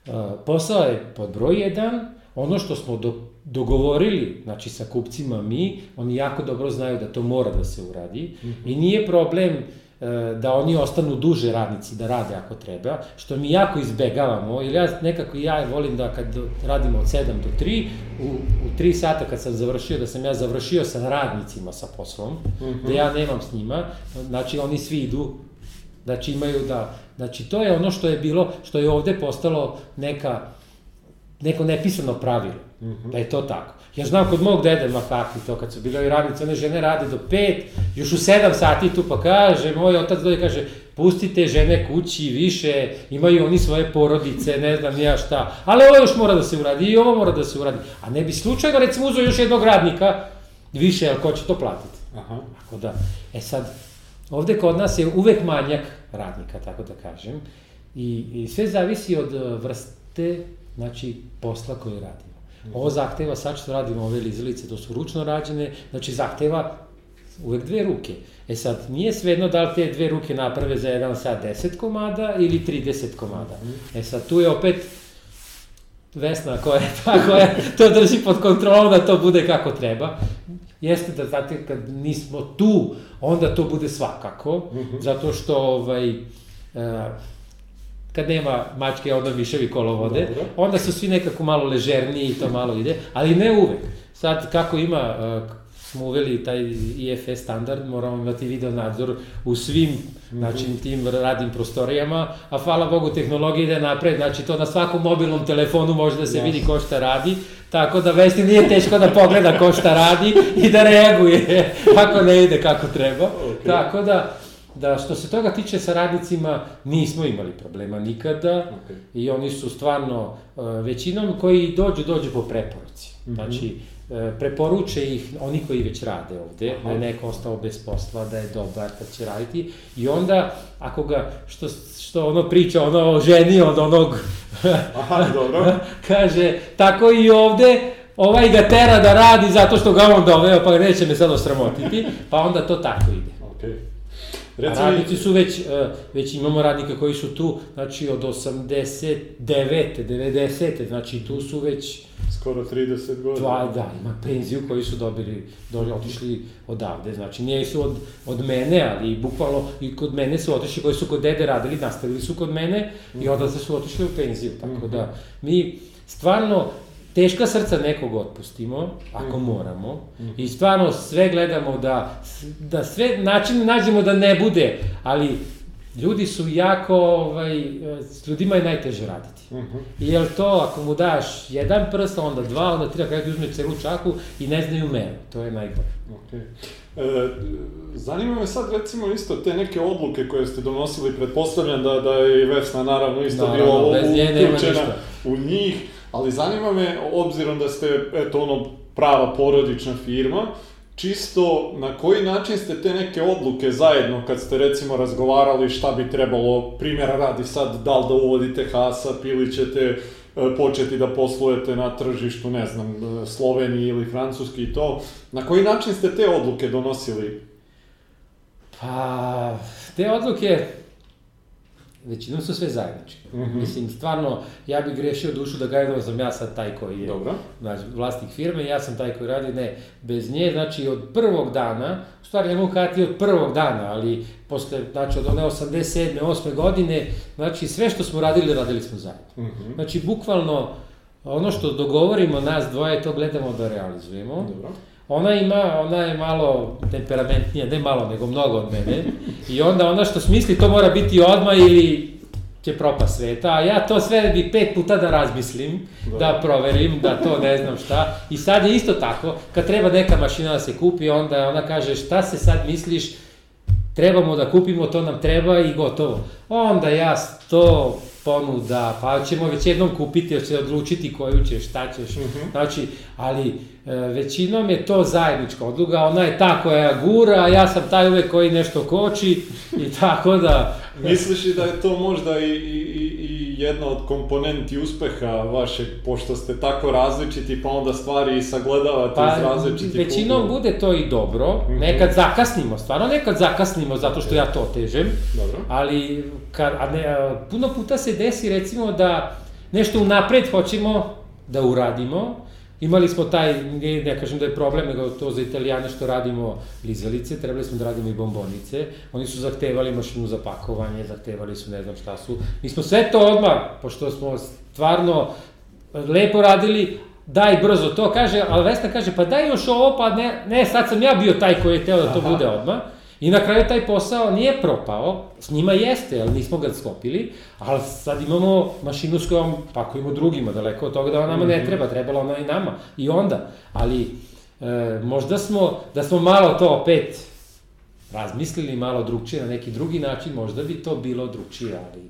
uh, posao je pod broj jedan, ono što smo do, dogovorili, znači sa kupcima mi, oni jako dobro znaju da to mora da se uradi i nije problem uh, da oni ostanu duže radnici da rade ako treba, što mi jako izbegavamo, jer ja nekako ja volim da kad radimo od 7 do 3, u, u 3 sata kad sam završio, da sam ja završio sa radnicima sa poslom, da ja nemam s njima, znači oni svi idu Znači imaju da, znači to je ono što je bilo, što je ovde postalo neka, neko nepisano pravilo, da je to tako. Ja znam kod mog dede Makaki to, kad su bile i radnice, one žene rade do pet, još u sedam sati tu pa kaže, moj otac dođe kaže, pustite žene kući više, imaju oni svoje porodice, ne znam ni ja šta, ali ovo još mora da se uradi i ovo mora da se uradi. A ne bi slučajno recimo uzeo još jednog radnika više, ali ko će to platiti? Aha. Tako da, e sad, ovde kod nas je uvek manjak radnika, tako da kažem, i, i sve zavisi od vrste, znači, posla koji radimo. Ovo zahteva, sad što radimo ove lizalice, to su ručno rađene, znači zahteva uvek dve ruke. E sad, nije svejedno da li te dve ruke naprave za jedan sat 10 komada ili 30 komada. E sad, tu je opet Vesna koja je ta koja to drži pod kontrolom da to bude kako treba. Jeste da znate kad nismo tu, onda to bude svakako, zato što ovaj, e, kad nema mačke, onda miševi kolovode, Dobro. onda su svi nekako malo ležerniji i to malo ide, ali ne uvek. Sad, kako ima, e, smo uveli taj IFS standard, moramo imati video nadzor u svim znači, tim radnim prostorijama, a hvala Bogu tehnologija ide napred, znači to na svakom mobilnom telefonu može da se vidi ko šta radi, tako da Vesni nije teško da pogleda ko šta radi i da reaguje *laughs* ako ne ide kako treba. Ok. Tako da, da što se toga tiče sa radnicima, nismo imali problema nikada Ok. i oni su stvarno e, većinom koji dođu, dođu po preporuci. Znači, e, preporuče ih oni koji već rade ovde, da je neko ostao bez posla, da je dobar, da će raditi i onda, ako ga, što, što ono priča, ono ženi od onog, *laughs* Aha, dobro. *laughs* kaže, tako i ovde, ovaj ga tera da radi zato što ga on doveo, pa neće me sad osramotiti, pa onda to tako ide. Ok. A Reci mi, radnici su već, e, već imamo radnika koji su tu, znači od 89. 90. znači tu su već skoro 30 godina. dva, da, ima penziju koji su dobili, dobili otišli odavde, znači nije su od, od mene, ali bukvalno i kod mene su otišli koji su kod dede radili, nastavili su kod mene i odazde su otišli u penziju, tako da mi stvarno teška srca nekog otpustimo, ako moramo, i stvarno sve gledamo da, da sve načine nađemo da ne bude, ali ljudi su jako, ovaj, s ljudima je najteže raditi. Mhm. I jel to, ako mu daš jedan prst, onda dva, onda tri, kada uzme celu čaku i ne znaju meru, to je najbolje. Ok. E, zanima me sad recimo isto te neke odluke koje ste donosili, pretpostavljam da, da je i Vesna naravno isto Naravno, bila uključena u njih, ali zanima me, obzirom da ste, eto ono, prava porodična firma, čisto na koji način ste te neke odluke zajedno, kad ste recimo razgovarali šta bi trebalo, primjera radi sad, da li da uvodite HASAP ili ćete e, početi da poslujete na tržištu, ne znam, e, Sloveniji ili Francuski i to, na koji način ste te odluke donosili? Pa, te odluke, većinom su sve zajedničke. Mhm. Mislim, stvarno, ja bih grešio dušu da gajdo sam ja sad taj koji je Dobro. znači, vlasnik firme, ja sam taj koji radi, ne, bez nje, znači od prvog dana, u stvari ne mogu kazati od prvog dana, ali posle, znači od one 87. 8. godine, znači sve što smo radili, radili smo zajedno. Mhm. Znači, bukvalno, ono što dogovorimo nas dvoje, to gledamo da realizujemo. Dobro. Ona ima, ona je malo temperamentnija, ne malo, nego mnogo od mene. I onda ona što smisli, to mora biti odmah ili će propast sveta, a ja to sve bi pet puta da razmislim, Da. da proverim, da to ne znam šta. I sad je isto tako, kad treba neka mašina da se kupi, onda ona kaže šta se sad misliš, trebamo da kupimo, to nam treba i gotovo. Onda ja to ponuda, pa ćemo već jednom kupiti, jer će odlučiti koju ćeš, šta ćeš. Mhm. Znači, ali e, većinom je to zajednička odluga, ona je ta koja gura, a ja sam taj uvek koji nešto koči i tako da... Misliš li da je to možda i, i, i, i jedna od komponenti uspeha vašeg, pošto ste tako različiti, pa onda stvari sagledavate Pa, iz različitih većinom uglova? bude to i dobro, Mhm. nekad zakasnimo, stvarno nekad zakasnimo zato što ja to težem, Dobro. ali kad, a ne, a, puno puta se desi recimo da nešto unapred hoćemo da uradimo, Imali smo taj, ne, ne kažem da je problem, nego to za italijane što radimo lizalice, trebali smo da radimo i bombonice. Oni su zahtevali mašinu za pakovanje, zahtevali su ne znam šta su. Mi smo sve to odmah, pošto smo stvarno lepo radili, daj brzo to, kaže, ali Vesna kaže, pa daj još ovo, pa ne, ne, sad sam ja bio taj koji je teo da to Aha. bude odmah. I na kraju taj posao nije propao, s njima jeste, ali nismo ga sklopili, ali sad imamo mašinu s kojom pakujemo drugima, daleko od toga da ona nama ne treba, trebala ona i nama. I onda, ali e, možda smo, da smo malo to opet razmislili malo drugčije na neki drugi način, možda bi to bilo drugčije, ali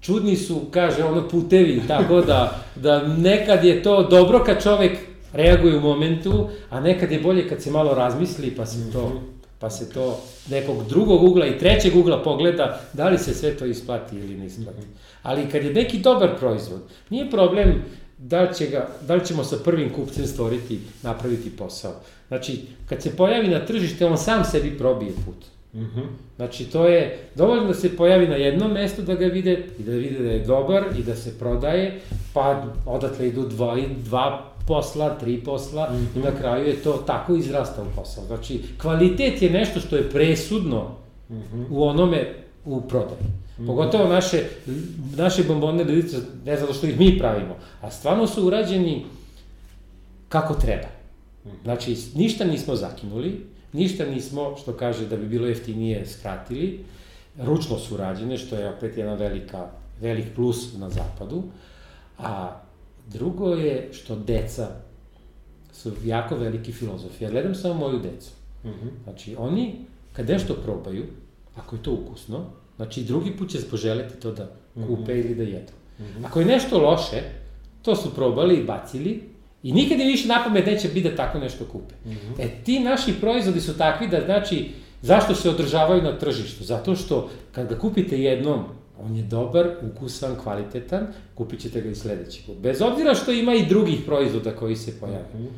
čudni su, kaže ono, putevi, tako da, da nekad je to dobro kad čovek reaguje u momentu, a nekad je bolje kad se malo razmisli pa se to, pa se to nekog drugog ugla i trećeg ugla pogleda da li se sve to isplati ili ne isplati. Ali kad je neki dobar proizvod, nije problem da li, će ga, da li ćemo sa prvim kupcem stvoriti, napraviti posao. Znači, kad se pojavi na tržište, on sam sebi probije put. Mhm. Znači, to je dovoljno da se pojavi na jednom mestu da ga vide i da vide da je dobar i da se prodaje, pa odatle idu dva, dva posla, tri posla i na kraju je to tako izrasta u posao. Znači, kvalitet je nešto što je presudno u onome u prodaji. Pogotovo naše, naše bombone ledice, ne zato što ih mi pravimo, a stvarno su urađeni kako treba. Znači, ništa nismo zakinuli, ništa nismo, što kaže da bi bilo jeftinije, skratili. Ručno su rađene, što je opet jedna velika, velik plus na zapadu. A drugo je što deca su jako veliki filozofi. Ja gledam samo moju decu. Mhm. Znači, oni, kad nešto probaju, ako je to ukusno, znači drugi put će poželeti to da kupe ili da jedu. Ako je nešto loše, to su probali i bacili i nikad im više na pamet neće biti da tako nešto kupe. E, ti naši proizvodi su takvi da, znači, zašto se održavaju na tržištu? Zato što kad ga kupite jednom, on je dobar, ukusan, kvalitetan, kupit ćete ga i sledeći put. Bez obzira što ima i drugih proizvoda koji se pojavljaju.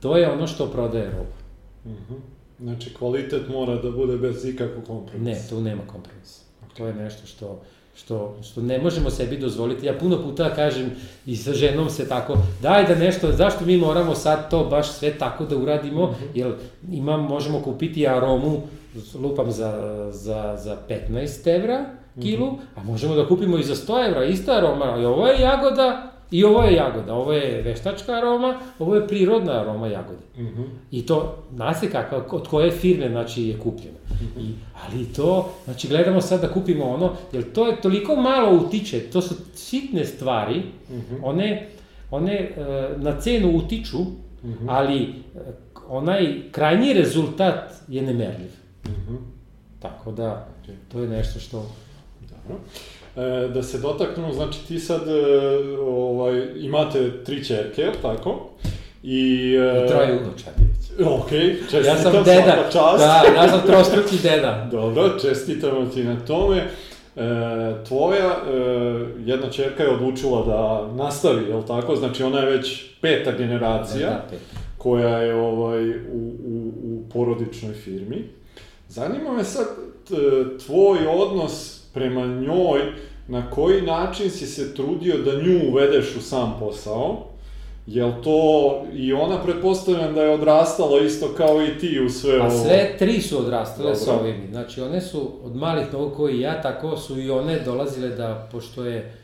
To je ono što prodaje roba. Mhm. Znači, kvalitet mora da bude bez ikakvog kompromisa. Ne, tu nema kompromisa. To je nešto što, što, što ne možemo sebi dozvoliti. Ja puno puta kažem i sa ženom se tako, daj da nešto, zašto mi moramo sad to baš sve tako da uradimo, jer imam, možemo kupiti aromu, lupam za, za, za 15 evra kilu, a možemo da kupimo i za 100 evra, ista aroma, i ovo je jagoda, i ovo je jagoda, ovo je veštačka aroma, ovo je prirodna aroma jagode. Mhm. I to, zna se kakva, od koje firme, znači, je kupljeno. I, ali to, znači, gledamo sad da kupimo ono, jer to je toliko malo utiče, to su sitne stvari, one, one e, na cenu utiču, ali e, onaj krajnji rezultat je nemerljiv. Mhm. Tako da, to je nešto što... Dobro. E, da se dotaknemo, znači ti sad e, ovaj, imate tri čerke, tako? I... E, I troje unučadi. Ok, čestitam, Ja sam svaka deda, čast. da, ja sam trostruki deda. *laughs* Dobro, čestitamo ti na tome. E, tvoja e, jedna čerka je odlučila da nastavi, jel tako? Znači ona je već peta generacija Da, pet. koja je ovaj, u, u, u porodičnoj firmi. Zanima me sad tvoj odnos prema njoj, na koji način si se trudio da nju uvedeš u sam posao? Jel to, i ona pretpostavljam da je odrastala isto kao i ti u sve Pa ovo? sve tri su odrastale Dobro. sa ovim. Znači, one su od malih nogu koji ja, tako su i one dolazile da, pošto je,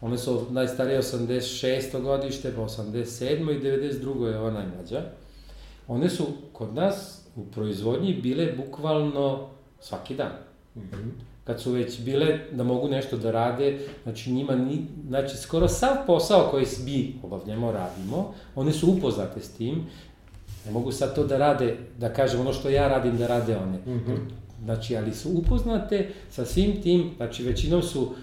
one su najstarije 86. godište, pa 87. i 92. je ova najmlađa. One su kod nas u proizvodnji bile bukvalno svaki dan. Mhm. Kad su već bile da mogu nešto da rade, znači njima, ni, znači skoro sav posao koji mi obavljamo, radimo, one su upoznate s tim, ne mogu sad to da rade, da kažem ono što ja radim da rade one. Mhm. Znači, ali su upoznate sa svim tim, znači većinom su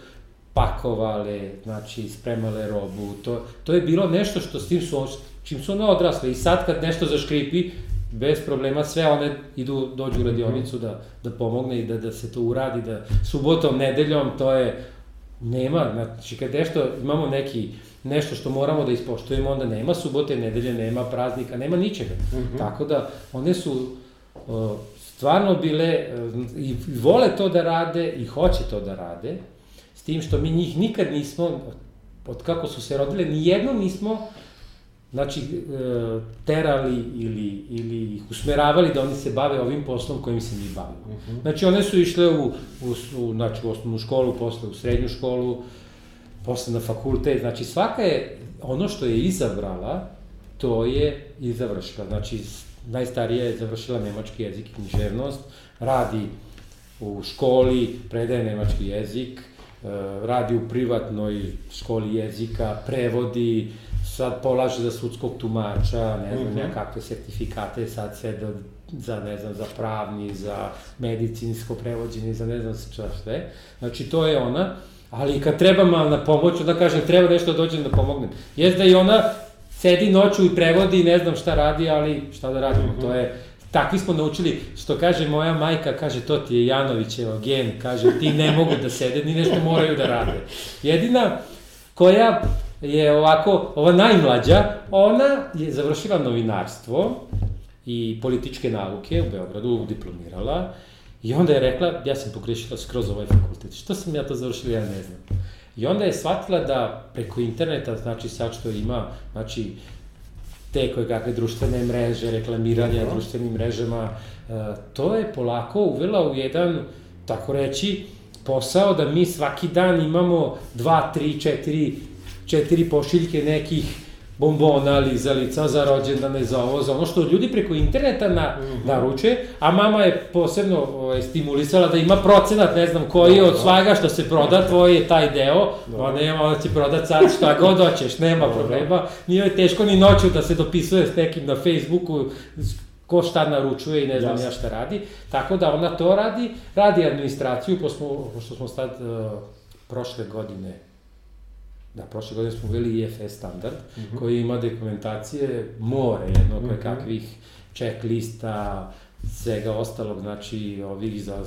pakovale, znači spremale robu, to, to je bilo nešto što s tim su, čim su one odrasle i sad kad nešto zaškripi, bez problema sve one idu, dođu u radionicu da, da pomogne i da, da se to uradi, da subotom, nedeljom, to je, nema, znači kad nešto, imamo neki, nešto što moramo da ispoštujemo, onda nema subote, nedelje, nema praznika, nema ničega. Mhm. Tako da, one su o, stvarno bile, e, i vole to da rade, i hoće to da rade, s tim što mi njih nikad nismo, od kako su se rodile, nijednom nismo znači, e, terali ili, ili ih usmeravali da oni se bave ovim poslom kojim se mi bavimo. Mhm. Znači, one su išle u, u, u, znači, u osnovnu školu, posle u srednju školu, posle na fakultet, znači svaka je, ono što je izabrala, to je i završila. Znači, najstarija je završila nemački jezik i književnost, radi u školi, predaje nemački jezik, radi u privatnoj školi jezika, prevodi, sad polaže za sudskog tumača, ne znam, Mhm. ja kakve sertifikate, sad sve do, za, ne znam, za pravni, za medicinsko prevođenje, za ne znam šta sve. Znači, to je ona, ali kad treba mal na pomoć, onda kažem, treba nešto da dođem da pomognem. Jes da i ona sedi noću i prevodi i ne znam šta radi, ali šta da radimo, to je, takvi smo naučili, što kaže moja majka, kaže, to ti je Janovićeva gen, kaže, ti ne mogu da sede, ni nešto moraju da rade. Jedina koja je ovako, ova najmlađa, ona je završila novinarstvo i političke nauke u Beogradu, diplomirala, i onda je rekla, ja sam pogrešila skroz ovaj fakultet, što sam ja to završila, ja ne znam. I onda je shvatila da preko interneta, znači sad što ima, znači te koje kakve društvene mreže, reklamiranja Dobro. društvenim mrežama, e, to je polako uvela u jedan, tako reći, posao da mi svaki dan imamo dva, tri, četiri, četiri pošiljke nekih bombona, lizalica za rođendane, za ovo, za ono što ljudi preko interneta na, Mhm. naruče, a mama je posebno ovaj, stimulisala da ima procenat, ne znam koji Dobro. od svaga što se proda, tvoj je taj deo, Dobro. ona nema, ona će prodat sad šta god hoćeš, nema Dobro. problema, nije teško ni noću da se dopisuje s nekim na Facebooku, ko šta naručuje i ne znam Jasno. ja šta radi, tako da ona to radi, radi administraciju, pošto smo, pošto smo sad uh, prošle godine Da, prošle godine smo uveli IFS standard, Mhm. koji ima dokumentacije more, jedno Mhm. koje kakvih checklista, svega ostalog, znači ovih za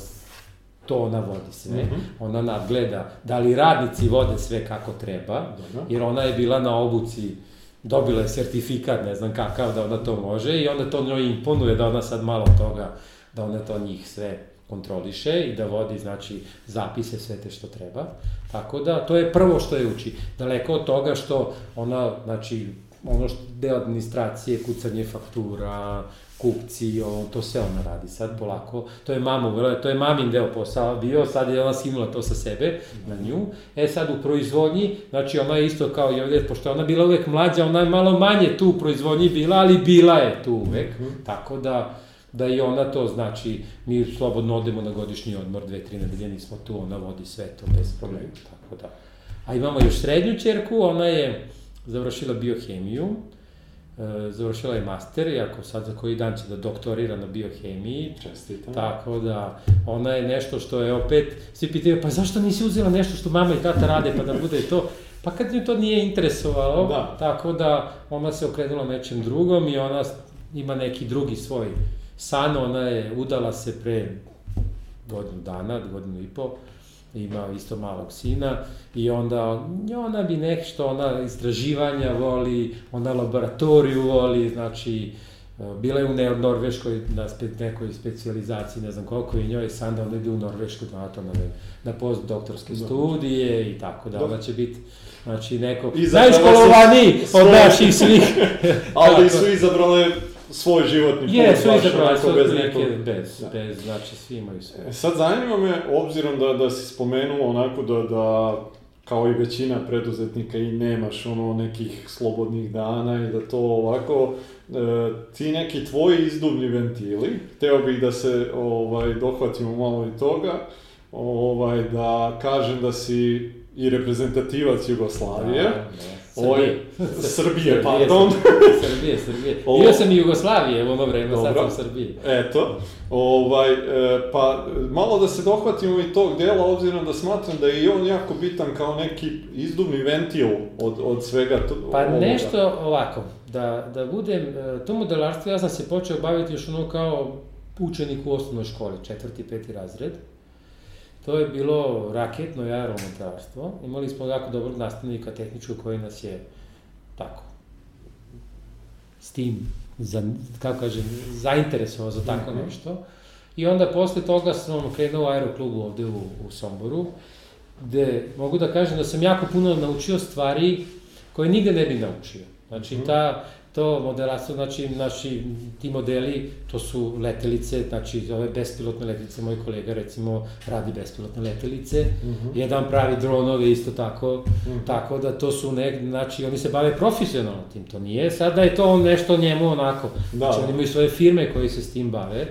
to ona vodi sve. Mhm. Ona nadgleda da li radnici vode sve kako treba, Dobro. jer ona je bila na obuci, dobila je sertifikat, ne znam kakav, da ona to može i onda to njoj imponuje da ona sad malo toga, da ona to njih sve kontroliše i da vodi, znači, zapise sve te što treba. Tako da, to je prvo što je uči. Daleko od toga što ona, znači, ono što deo administracije, kucanje faktura, kupci, ovo, to sve ona radi sad polako. To je mama uvela, to je mamin deo posao bio, sad je ona skinula to sa sebe na nju. E sad u proizvodnji, znači ona je isto kao i ovdje, pošto ona bila uvek mlađa, ona je malo manje tu u proizvodnji bila, ali bila je tu uvek. Mhm. Tako da, da i ona to, znači, mi slobodno odemo na godišnji odmor, dve, tri nedelje nismo tu, ona vodi sve to bez problema, tako da. A imamo još srednju čerku, ona je završila biohemiju, e, završila je master, iako sad za koji dan će da doktorira na biohemiji, Čestitam. Tako da, ona je nešto što je opet, svi pitaju, pa zašto nisi uzela nešto što mama i tata rade, pa da bude to? Pa kad nju to nije interesovalo, Da. tako da ona se okrenula nečem drugom i ona ima neki drugi svoj san, ona je udala se pre godinu dana, godinu i po, ima isto malog sina i onda ona bi nešto, ona istraživanja voli, ona laboratoriju voli, znači Bila je u ne- Norveškoj na spe, nekoj specijalizaciji, ne znam koliko i njoj, sada ona ide u Norvešku na to na, na postdoktorske studije i tako da, ona će biti Znači, neko najškolovaniji od naših svih. *laughs* Ali su izabrale svoj životni put. Je, su izabrali svoj bez prilike, nekog- bez, Da. bez, znači svi imaju sve. E, Sad zanima me, obzirom da, da si spomenuo onako da, da kao i većina preduzetnika i nemaš ono nekih slobodnih dana i da to ovako, e, ti neki tvoji izduvni ventili, hteo bih da se ovaj, dohvatimo malo i toga, ovaj, da kažem da si i reprezentativac Jugoslavije, Da, da. Ovaj, *laughs* Srbije. Pardon. Srbije, Srbije. *laughs* Ovo- Bio sam i Jugoslavije u ono vreme, sad Dobro. sam Srbije. Eto, ovaj, e, pa malo da se dohvatimo i tog dela, obzirom da smatram da je i on jako bitan kao neki izduvni ventil od, od svega to, Pa ovoga. nešto ovako, da, da budem, e, to modelarstvo ja sam se počeo baviti još ono kao učenik u osnovnoj školi, četvrti, peti razred. To je bilo raketno i aeromodelarstvo. Imali smo jako dobrog nastavnika tehničkog koji nas je tako s tim, za, kako kažem, zainteresovao za tako Mhm. nešto. I onda posle toga sam krenuo u aeroklubu ovde u, u Somboru, gde mogu da kažem da sam jako puno naučio stvari koje nigde ne bi naučio. Znači, Mhm. ta, to modelarstvo, znači, naši, ti modeli, to su letelice, znači, ove bespilotne letelice, moj kolega, recimo, radi bespilotne letelice, Mhm. jedan pravi dronove isto tako, Mhm. tako da to su nek, znači, oni se bave profesionalno tim, to nije sad da je to nešto njemu onako, Da. znači, oni imaju svoje firme koji se s tim bave,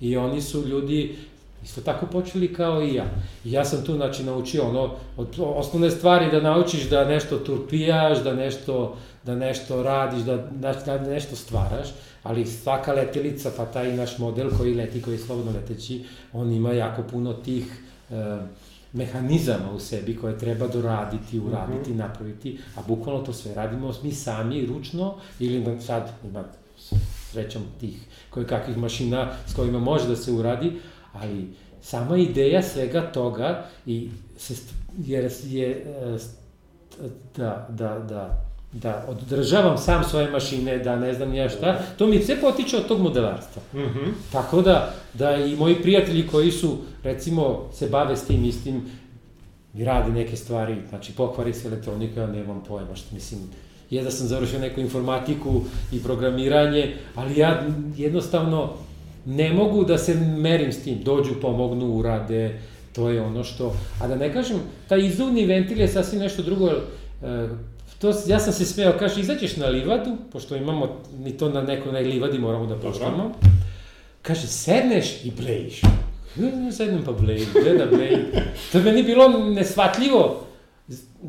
i oni su ljudi isto tako počeli kao i ja. I ja sam tu, znači, naučio ono, od osnovne stvari da naučiš da nešto turpijaš, da nešto, da nešto radiš, da, da, da nešto stvaraš, ali svaka letelica, pa taj naš model koji leti, koji je slobodno leteći, on ima jako puno tih e, mehanizama u sebi koje treba doraditi, uraditi, napraviti, a bukvalno to sve radimo mi sami, ručno, ili na- sad ima srećom tih koje kakvih mašina s kojima može da se uradi, ali sama ideja svega toga i se, jer je e, da, da, da, da održavam sam svoje mašine, da ne znam ja šta, to mi sve potiče od tog modelarstva. Mhm. Tako da, da i moji prijatelji koji su, recimo, se bave s tim istim i rade neke stvari, znači pokvari se elektronika, ja nemam pojma što mislim, je da sam završio neku informatiku i programiranje, ali ja jednostavno ne mogu da se merim s tim, dođu, pomognu, urade, to je ono što, a da ne kažem, taj izduvni ventil je sasvim nešto drugo, e, to, ja sam se smeo, kaže, izađeš na livadu, pošto imamo, ni to na nekoj na livadi moramo da poštamo, kaže, sedneš i blejiš. Ja sednem pa blejim, gde da blejim. To je meni bilo nesvatljivo.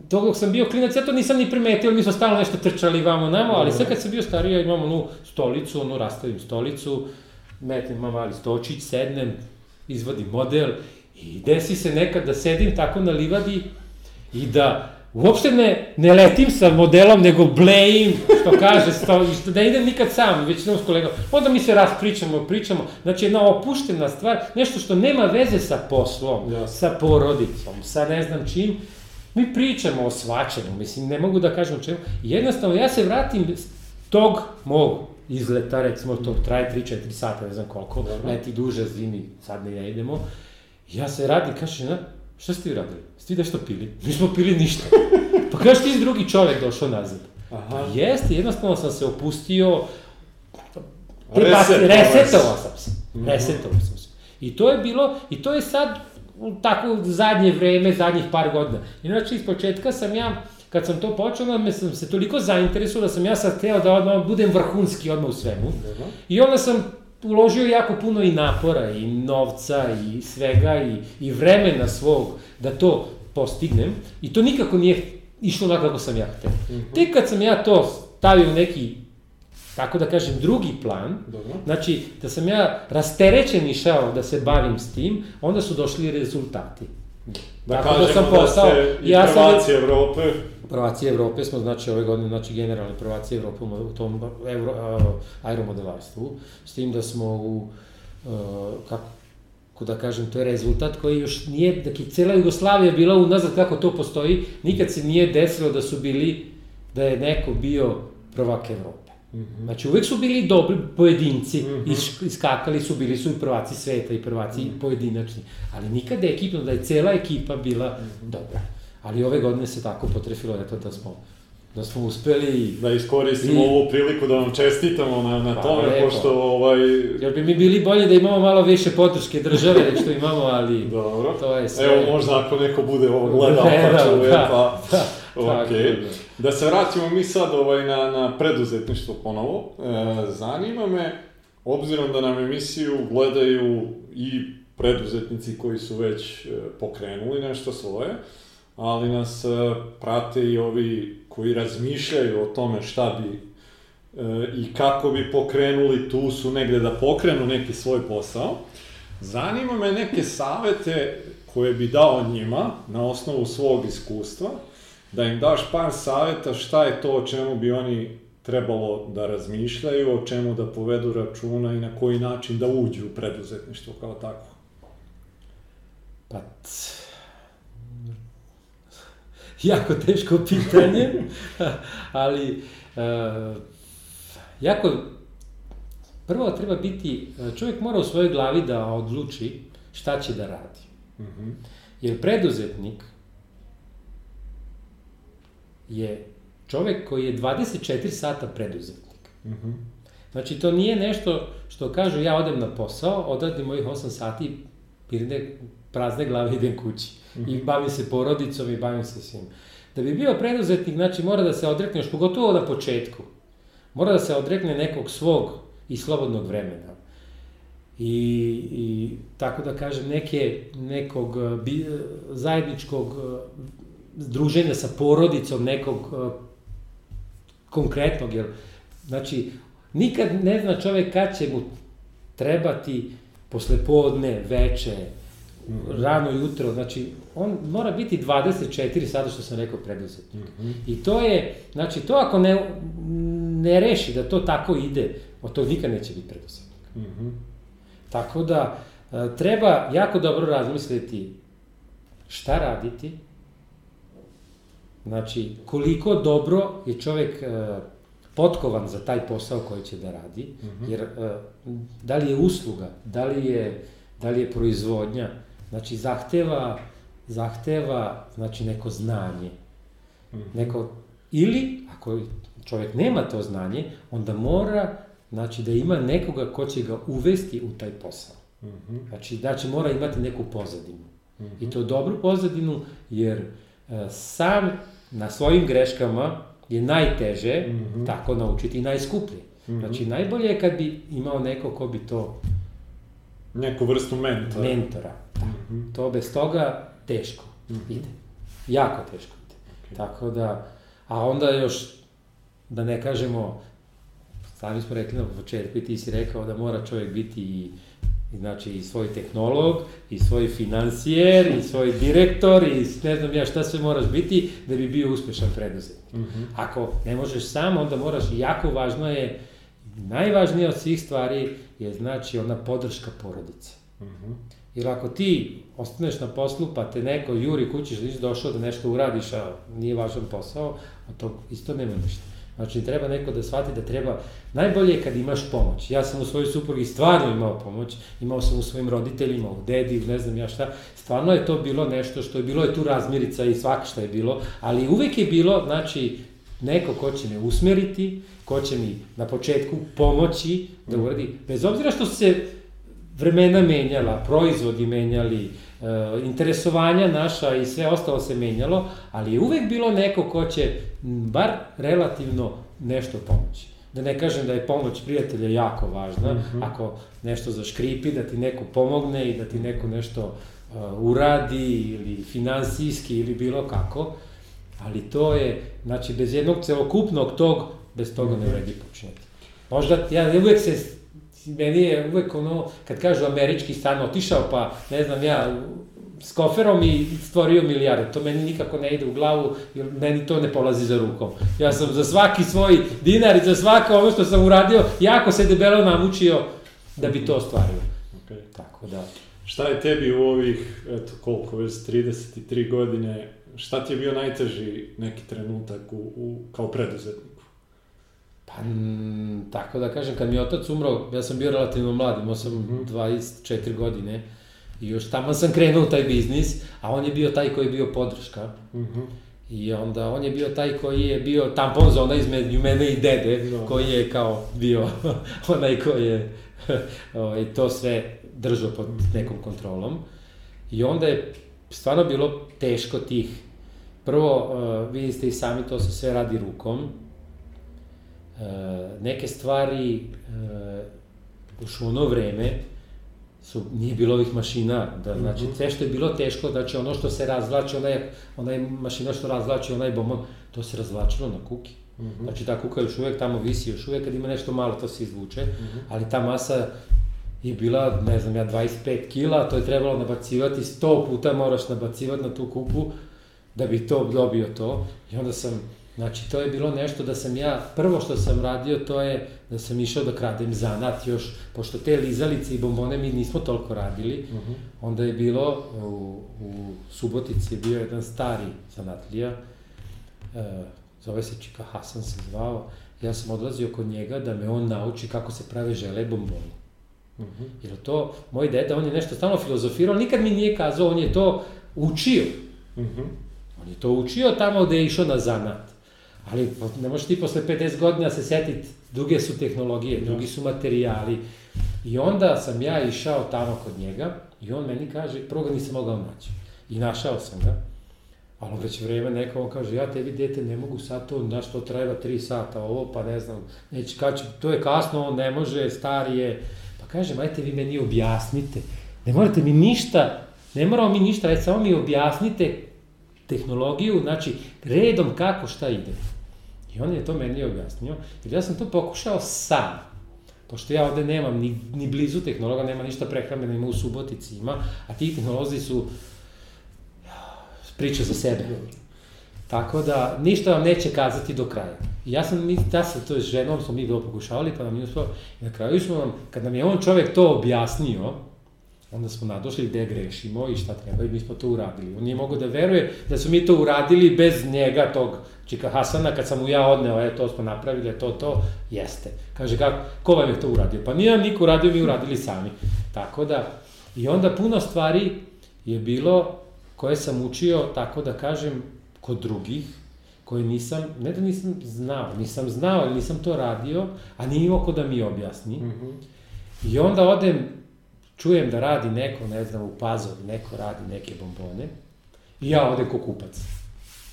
To dok sam bio klinac, ja to nisam ni primetio, mi smo stalno nešto trčali vamo namo, ali sad kad sam bio stariji, ja imam onu stolicu, onu rastavim stolicu, metnem mam mali stočić, sednem, izvadim model i desi se nekad da sedim tako na livadi i da uopšte ne, ne letim sa modelom, nego blejim, što kaže, sto, što, da idem nikad sam, već s kolegom. Onda mi se raspričamo, pričamo, znači jedna opuštena stvar, nešto što nema veze sa poslom, Jasno. sa porodicom, sa ne znam čim, mi pričamo o svačemu, mislim, ne mogu da kažem o čemu. Jednostavno, ja se vratim tog mog izleta, recimo, to traje 3-4 sata, ne znam koliko, Dobro. leti duže, zimi, sad ne idemo. Ja se radim, kaže, na, šta ste vi radili? Ste vi nešto pili? Nismo pili ništa. Pa kaže, ti drugi čovek došao nazad. Aha. Pa jeste, jednostavno sam se opustio, Resetovao sam se. Mhm. Resetovao sam se. I to je bilo, i to je sad u tako zadnje vreme, zadnjih par godina. Inače, iz početka sam ja, kad sam to počeo, onda me sam se toliko zainteresuo da sam ja sad hteo da odmah budem vrhunski odmah u svemu. Dobro. I onda sam uložio jako puno i napora, i novca, i svega, i, i vremena svog da to postignem. I to nikako nije išlo onako kako sam ja hteo. Tek kad sam ja to stavio u neki, tako da kažem, drugi plan, Dobro. znači da sam ja rasterećen išao da se bavim s tim, onda su došli rezultati. Da Tako kažemo da sam da postao, ste i ja sam Evrope. Prvaci Evrope smo, znači ove godine, znači generalni prvaci Evrope u tom euro, a, aeromodelarstvu, s tim da smo u, kako da kažem, to je rezultat koji još nije, dakle, cela Jugoslavija bila unazad kako to postoji, nikad se nije desilo da su bili, da je neko bio prvak Evrope. Mhm. Znači, uvek su bili dobri pojedinci, Mhm. is- iskakali su, bili su i prvaci sveta i prvaci pojedinačni, ali nikada je ekipno, da je cela ekipa bila Mhm. dobra. Ali ove godine se tako potrefilo, eto, da smo, da smo uspeli, Da iskoristimo I- ovu priliku da vam čestitamo na, na Pa, tome, lepo. pošto ovaj... jer bi mi bili bolje da imamo malo više podrške države nego što imamo, ali Dobro. to je sve. Evo možda ako neko bude ovo *laughs* gledao, pa Gledao, čuje, da, pa... da, tako Okej. je. Da se vratimo mi sad ovaj, na, na preduzetništvo ponovo. E, zanima me, obzirom da nam emisiju gledaju i preduzetnici koji su već e, pokrenuli nešto svoje, ali nas e, prate i ovi koji razmišljaju o tome šta bi e, i kako bi pokrenuli, tu su negde da pokrenu neki svoj posao. Zanima me neke savete koje bi dao njima na osnovu svog iskustva, da im daš par saveta šta je to o čemu bi oni trebalo da razmišljaju, o čemu da povedu računa i na koji način da uđu u preduzetništvo kao takvo. Pa, *laughs* jako teško pitanje, ali e, jako, prvo treba biti, čovjek mora u svojoj glavi da odluči šta će da radi. Mhm. Jer preduzetnik je čovjek koji je 24 sata preduzetnik. Mhm. Znači, to nije nešto što kažu ja odem na posao, odradim mojih 8 sati, pirne prazne glave idem kući. I bavim se porodicom i bavim se svim. Da bi bio preduzetnik, znači mora da se odrekne, još pogotovo na početku, mora da se odrekne nekog svog i slobodnog vremena. I, i tako da kažem, neke, nekog eh, bi, eh, zajedničkog eh, druženja sa porodicom, nekog konkretnog, jer, znači, nikad ne zna čovek kad će mu trebati posle podne, veče, rano jutro, znači, on mora biti 24 sata, što sam rekao, preduzetnik. I to je, znači, to ako ne, ne reši da to tako ide, od tog nikad neće biti preduzetnik. Mhm. Tako da, e, treba jako dobro razmisliti šta raditi, znači, koliko dobro je čovek e, potkovan za taj posao koji će da radi, jer e, da li je usluga, da li je, da li je proizvodnja, znači, zahteva, zahteva, znači, neko znanje, neko, ili, ako čovjek nema to znanje, onda mora, znači, da ima nekoga ko će ga uvesti u taj posao. Mhm. Znači, znači mora imati neku pozadinu. I to dobru pozadinu, jer e, sam na svojim greškama je najteže Mhm. tako naučiti i najskuplje. Znači, najbolje je kad bi imao neko ko bi to Neku vrstu mentora. mentora. Da. To bez toga teško ide. Jako teško ide. Tako da, a onda još, da ne kažemo, sami smo rekli na početku i ti si rekao da mora čovjek biti i znači i svoj tehnolog, i svoj finansijer, i svoj direktor, i ne znam ja šta sve moraš biti da bi bio uspešan preduzetnik. Ako ne možeš sam, onda moraš, jako važno je, najvažnije od svih stvari je znači ona podrška porodice. Jer ako ti ostaneš na poslu pa te neko juri kući što nisi došao da nešto uradiš, a nije važan posao, od tog isto nema ništa. Znači treba neko da shvati da treba, najbolje je kad imaš pomoć. Ja sam u svojoj suprugi stvarno imao pomoć, imao sam u svojim roditeljima, u dedi, u ne znam ja šta. Stvarno je to bilo nešto što je bilo je tu razmirica i svaka šta je bilo, ali uvek je bilo, znači, neko ko će me usmeriti, ko će mi na početku pomoći da uradi, bez obzira što se vremena menjala, proizvodi menjali, e, interesovanja naša i sve ostalo se menjalo, ali je uvek bilo neko ko će bar relativno nešto pomoći. Da ne kažem da je pomoć prijatelja jako važna, ako nešto zaškripi, da ti neko pomogne i da ti neko nešto e, uradi ili finansijski ili bilo kako, ali to je, znači, bez jednog celokupnog tog, bez toga ne vredi počinjati. Možda, ja uvek se, meni je uvek ono, kad kažu američki stan otišao, pa ne znam ja, s koferom i stvorio milijarde. To meni nikako ne ide u glavu, jer meni to ne polazi za rukom. Ja sam za svaki svoj dinar i za svako ovo što sam uradio, jako se debelo namučio da bi to ostvario. Okay. Tako da, Šta je tebi u ovih, eto koliko, već 33 godine, šta ti je bio najteži neki trenutak u, u, kao preduzetniku? Pa, mm, tako da kažem, kad mi je otac umro, ja sam bio relativno mlad, imao sam Mhm. 24 godine i još tamo sam krenuo taj biznis, a on je bio taj koji je bio podrška. Mhm. I onda on je bio taj koji je bio tampon zona između mene i dede, Da. koji je kao bio *laughs* onaj koji je *laughs* ovaj, to sve držao pod nekom kontrolom. I onda je stvarno bilo teško tih. Prvo, uh, vi ste i sami, to se sve radi rukom. Uh, neke stvari, uh, još u ono vreme, su, nije bilo ovih mašina, da, znači, Mhm. sve što je bilo teško, znači ono što se razvlači, onaj, onaj mašina što razvlači, onaj bombon, to se razvlačilo na kuki. Mhm. Znači ta kuka još uvek tamo visi, još uvek kad ima nešto malo to se izvuče, Mhm. ali ta masa je bila, ne znam ja, 25 kila, to je trebalo nabacivati, 100 puta moraš nabacivati na tu kuku da bi to dobio to. I onda sam, znači to je bilo nešto da sam ja, prvo što sam radio to je da sam išao da kradem zanat još, pošto te lizalice i bombone mi nismo toliko radili, Mhm. onda je bilo u, u Subotici je bio jedan stari zanatlija, e, zove se Čika Hasan se zvao, ja sam odlazio kod njega da me on nauči kako se prave žele bomboni. Mhm. Jer to, moj deda, on je nešto stalno filozofirao, nikad mi nije kazao, on je to učio. Mhm. On je to učio tamo gde je išao na zanat. Ali ne možeš ti posle 50 godina se setiti, druge su tehnologije, drugi su materijali. I onda sam ja išao tamo kod njega i on meni kaže, prvo ga nisam mogao naći. I našao sam ga. Ali već vreme neko, on kaže, ja tebi dete ne mogu sad to, znaš, to treba 3 sata, ovo, pa ne znam, neće, kad će, to je kasno, on ne može, stari je. Pa kažem, ajte vi meni objasnite, ne morate mi ništa, ne moramo mi ništa, ajde samo mi objasnite tehnologiju, znači redom kako šta ide. I on je to meni objasnio, jer ja sam to pokušao sam, pošto ja ovde nemam ni, ni blizu tehnologa, nema ništa prehrambeno, ima u Subotici ima, a ti tehnolozi su priča za sebe. Tako da, ništa vam neće kazati do kraja. I ja sam, mi, ja sam to s ženom, smo mi to pokušavali, pa nam nije uspio. I na kraju smo nam, kad nam je on čovek to objasnio, onda smo nadošli gde grešimo i šta treba i mi smo to uradili. On nije mogao da veruje da su mi to uradili bez njega, tog Čika Hasana, kad sam mu ja odneo, e, to smo napravili, to, to, jeste. Kaže, kako, ko vam je to uradio? Pa nije nam niko uradio, mi uradili sami. Tako da, i onda puno stvari je bilo koje sam učio, tako da kažem, kod drugih, koje nisam, ne da nisam znao, nisam znao nisam to radio, a nije imao ko da mi objasni. Mhm. I onda odem, čujem da radi neko, ne znam, u Pazovi, neko radi neke bombone, i ja odem ko kupac.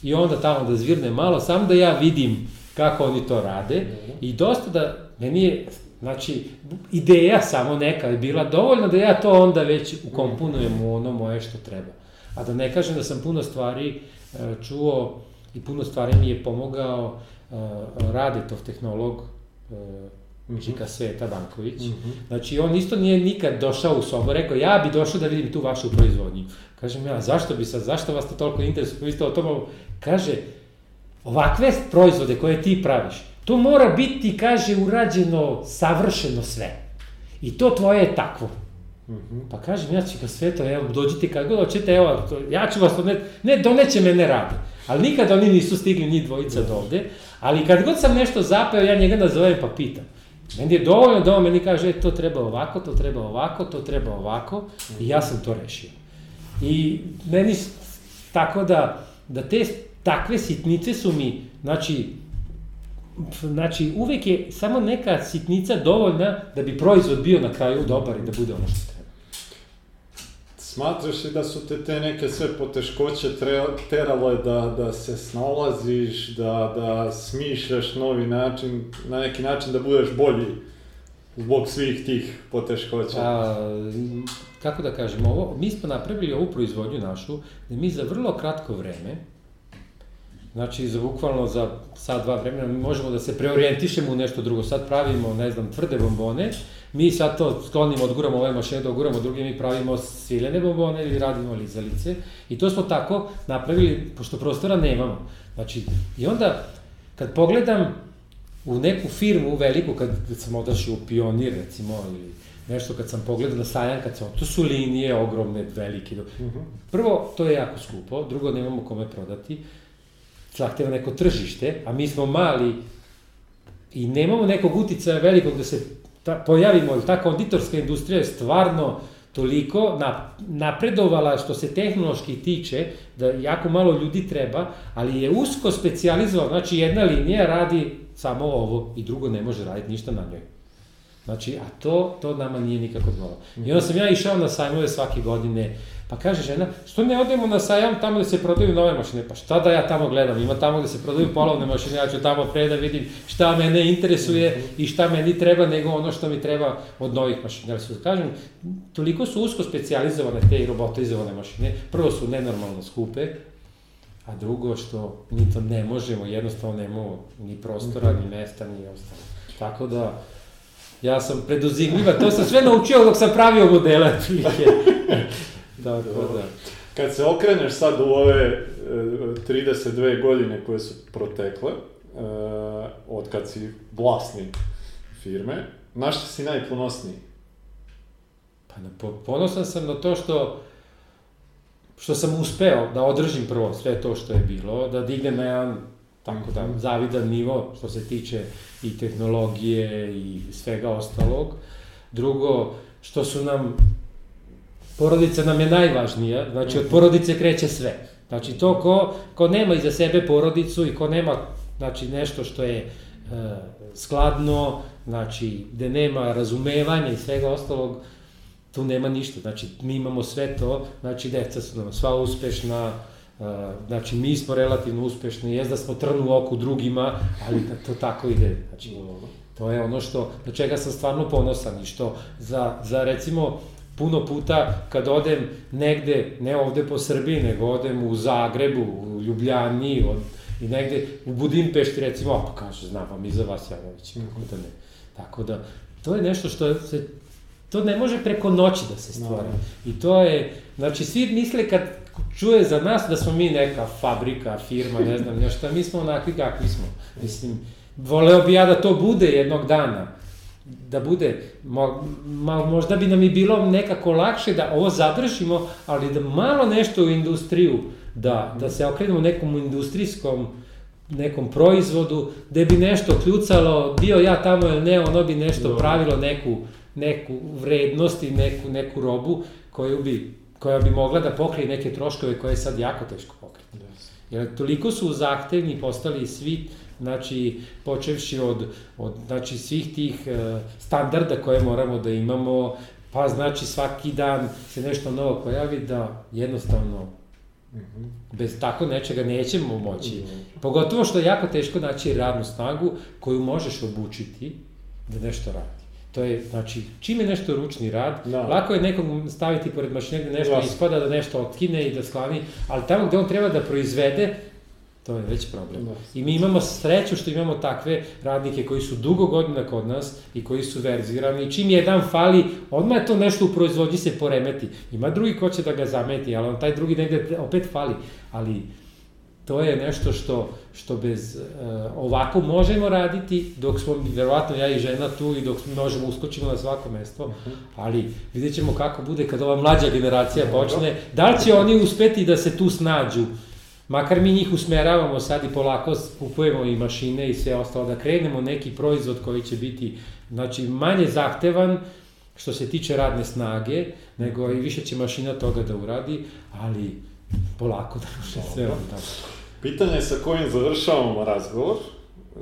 I onda tamo da zvirne malo, samo da ja vidim kako oni to rade, i dosta da, meni je, znači, ideja samo neka je bila dovoljna da ja to onda već ukomponujem u ono moje što treba. A da ne kažem da sam puno stvari e, čuo i puno stvari mi je pomogao e, Radetov tehnolog, e, Čika Sveta Banković. Mhm. Znači, on isto nije nikad došao u sobu, rekao, ja bi došao da vidim tu vašu proizvodnju. Kažem ja, zašto bi sad, zašto vas to toliko interesuje, vi ste o tome, kaže, ovakve proizvode koje ti praviš, to mora biti, kaže, urađeno, savršeno sve. I to tvoje je takvo. Mhm. Pa kažem, ja ću ga sve to, evo, dođite kad god hoćete, evo, to, ja ću vas odnet, ne, doneće mene radi. Ali nikad oni nisu stigli njih dvojica do ovde, ali kad god sam nešto zapeo, ja njega nazovem pa pitam. Meni je dovoljno da on meni kaže, e, to treba ovako, to treba ovako, to treba ovako, i ja sam to rešio. I meni, tako da, da te takve sitnice su mi, znači, znači uvek je samo neka sitnica dovoljna da bi proizvod bio na kraju dobar i da bude ono što treba. Smatraš li da su te te neke sve poteškoće terale da, da se snalaziš, da, da smišljaš novi način, na neki način da budeš bolji zbog svih tih poteškoća? A, kako da kažem, ovo, mi smo napravili ovu proizvodnju našu, da mi za vrlo kratko vreme, znači za bukvalno za sat, dva vremena, mi možemo da se preorijentišemo u nešto drugo. Sad pravimo, ne znam, tvrde bombone, mi sad to sklonimo, odguramo ove mašine, da oguramo druge, mi pravimo sviljene bombone ili radimo lizalice. I to smo tako napravili, pošto prostora nemamo. Znači, i onda, kad pogledam u neku firmu veliku, kad, kad sam odašao u Pionir, recimo, ili nešto kad sam pogledao na sajam, kad sam, to su linije ogromne, velike. Mhm. Prvo, to je jako skupo, drugo, nemamo kome prodati, zahteva neko tržište, a mi smo mali i nemamo nekog uticaja velikog da se ta, pojavimo, ili ta konditorska industrija je stvarno toliko na, napredovala što se tehnološki tiče, da jako malo ljudi treba, ali je usko specializovala, znači jedna linija radi samo ovo i drugo ne može raditi ništa na njoj. Znači, a to, to nama nije nikako dvolo. I onda sam ja išao na sajmove svake godine, pa kaže žena, što ne odemo na sajam tamo da se prodaju nove mašine? Pa šta da ja tamo gledam? Ima tamo da se prodaju polovne mašine, ja ću tamo pre da vidim šta mene interesuje i šta meni treba, nego ono što mi treba od novih mašina. Ali su, da kažem, toliko su usko specializovane te robotizovane mašine. Prvo su nenormalno skupe, a drugo što mi to ne možemo, jednostavno nemamo ni prostora, ni mesta, ni ostalo. Tako da, Ja sam preduzimljiva, to sam sve naučio dok sam pravio modele. *laughs* da, da, da. Kad se okreneš sad u ove e, 32 godine koje su protekle, e, od kad si vlasnik firme, na što si najponosniji? Pa na, ponosan sam na to što što sam uspeo da održim prvo sve to što je bilo, da dignem na jedan tako da zavidan nivo što se tiče i tehnologije i svega ostalog. Drugo, što su nam, porodica nam je najvažnija, znači od porodice kreće sve. Znači to ko, ko nema iza sebe porodicu i ko nema znači, nešto što je e, skladno, znači gde nema razumevanja i svega ostalog, tu nema ništa. Znači mi imamo sve to, znači deca su nam sva uspešna, znači, mi smo relativno uspešni, jes da smo trn u oku drugima, ali da to tako ide. Znači, to je ono što, na čega sam stvarno ponosan i što za, za recimo, puno puta kad odem negde, ne ovde po Srbiji, nego odem u Zagrebu, u Ljubljani, od, i negde u Budimpešti recimo, pa kaže, znam vam i za vas Janović, kako da ne. Tako da, to je nešto što se, to ne može preko noći da se stvori. No. I to je, znači, svi misle kad, čuje za nas da smo mi neka fabrika, firma, ne znam nešto, mi smo onakvi kakvi smo. Mislim, voleo bi ja da to bude jednog dana, da bude, mo, ma, možda bi nam i bilo nekako lakše da ovo zadržimo, ali da malo nešto u industriju, da, da se okrenemo nekom industrijskom nekom proizvodu, gde bi nešto kljucalo, bio ja tamo ili ne, ono bi nešto pravilo neku, neku vrednost i neku, neku robu koju bi koja bi mogla da pokrije neke troškove koje je sad jako teško pokriti. Yes. Jer toliko su zahtevni postali svi, znači, počevši od, od znači, svih tih uh, standarda koje moramo da imamo, pa znači svaki dan se nešto novo pojavi da jednostavno -hmm. Bez tako nečega nećemo moći. -hmm. Pogotovo što je jako teško naći radnu snagu koju možeš obučiti da nešto radi. To je, znači, čim je nešto ručni rad, da. lako je nekog staviti pored mašine gde nešto Jasne. ispada, da nešto otkine i da sklani, ali tamo gde on treba da proizvede, to je već problem. Da. I mi imamo sreću što imamo takve radnike koji su dugo godina kod nas i koji su verzirani i čim jedan fali, odmah je to nešto u proizvodnji se poremeti. Ima drugi ko će da ga zameti, ali on taj drugi negde opet fali. Ali to je nešto što, što bez, uh, ovako možemo raditi, dok smo, verovatno ja i žena tu i dok možemo uskočimo na svako mesto, mhm. ali vidjet ćemo kako bude kad ova mlađa generacija počne, da li će oni uspeti da se tu snađu, makar mi njih usmeravamo sad i polako kupujemo i mašine i sve ostalo, da krenemo neki proizvod koji će biti znači, manje zahtevan, što se tiče radne snage, nego i više će mašina toga da uradi, ali polako da *laughs* može sve on tako. Pitanje sa kojim završavamo razgovor e,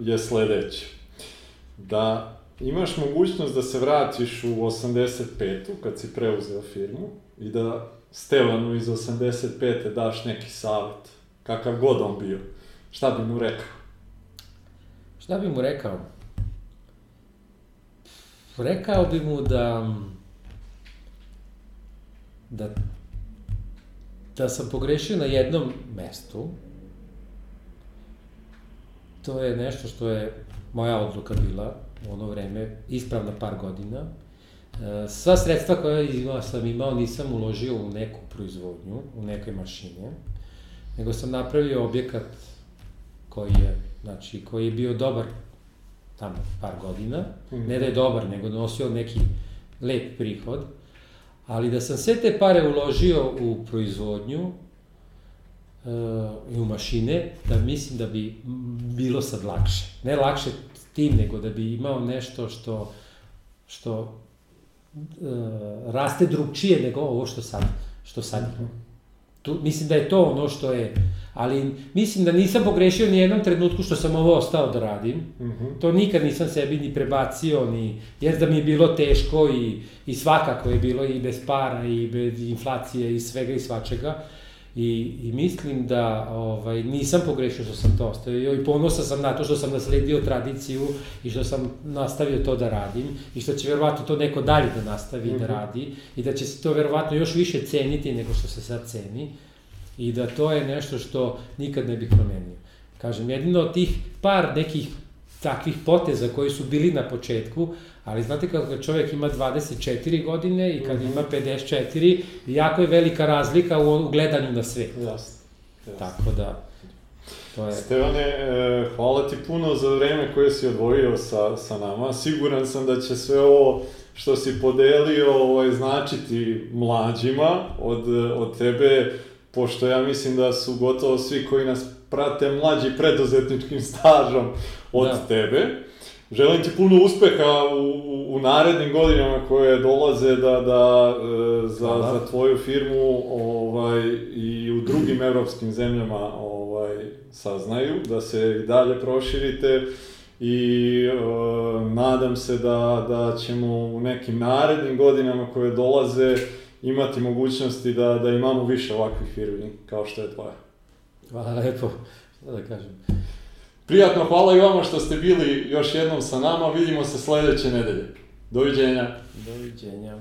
je sledeće. Da imaš mogućnost da se vratiš u 85. kad si preuzeo firmu i da Stevanu iz 85. daš neki savjet, kakav god on bio. Šta bi mu rekao? Šta bi mu rekao? Rekao bi mu da da da sam pogrešio na jednom mestu, to je nešto što je moja odluka bila u ono vreme, ispravna par godina. Sva sredstva koja sam imao nisam uložio u neku proizvodnju, u neke mašine, nego sam napravio objekat koji je, znači, koji je bio dobar tamo par godina, mm ne da je dobar, nego nosio neki lep prihod, Ali da sam sve te pare uložio u proizvodnju, i u mašine, da mislim da bi bilo sad lakše. Ne lakše tim, nego da bi imao nešto što, što raste drugčije nego ovo što sad, što sad imam. Tu, mislim da je to ono što je, ali mislim da nisam pogrešio ni jednom trenutku što sam ovo ostao da radim. Uh mhm. -huh. To nikad nisam sebi ni prebacio, ni, jer da mi je bilo teško i, i svakako je bilo i bez para i bez inflacije i svega i svačega. I, I mislim da ovaj, nisam pogrešio što sam to ostavio i ponosan sam na to što sam nasledio tradiciju i što sam nastavio to da radim i što će verovatno to neko dalje da nastavi mm -hmm. da mhm. radi i da će se to verovatno još više ceniti nego što se sad ceni i da to je nešto što nikad ne bih promenio. Kažem, jedino od tih par nekih takvih poteza koji su bili na početku, ali znate kako čovjek ima 24 godine i kad mm -hmm. ima 54, jako je velika razlika u, gledanju na sve. Jasno. Tako da, to je... Stevane, e, hvala ti puno za vreme koje si odvojio sa, sa nama. Siguran sam da će sve ovo što si podelio ovaj, značiti mlađima od, od tebe, pošto ja mislim da su gotovo svi koji nas prate mlađi preduzetničkim stažom od da. tebe. Želim ti puno uspeha u, u narednim godinama koje dolaze da, da e, za, Hvala. za tvoju firmu ovaj, i u drugim evropskim zemljama ovaj, saznaju, da se i dalje proširite i e, nadam se da, da ćemo u nekim narednim godinama koje dolaze imati mogućnosti da, da imamo više ovakvih firmi kao što je tvoja. Hvala lepo, šta da kažem. Prijatno, hvala i vama što ste bili još jednom sa nama. Vidimo se sledeće nedelje. Doviđenja. Doviđenja.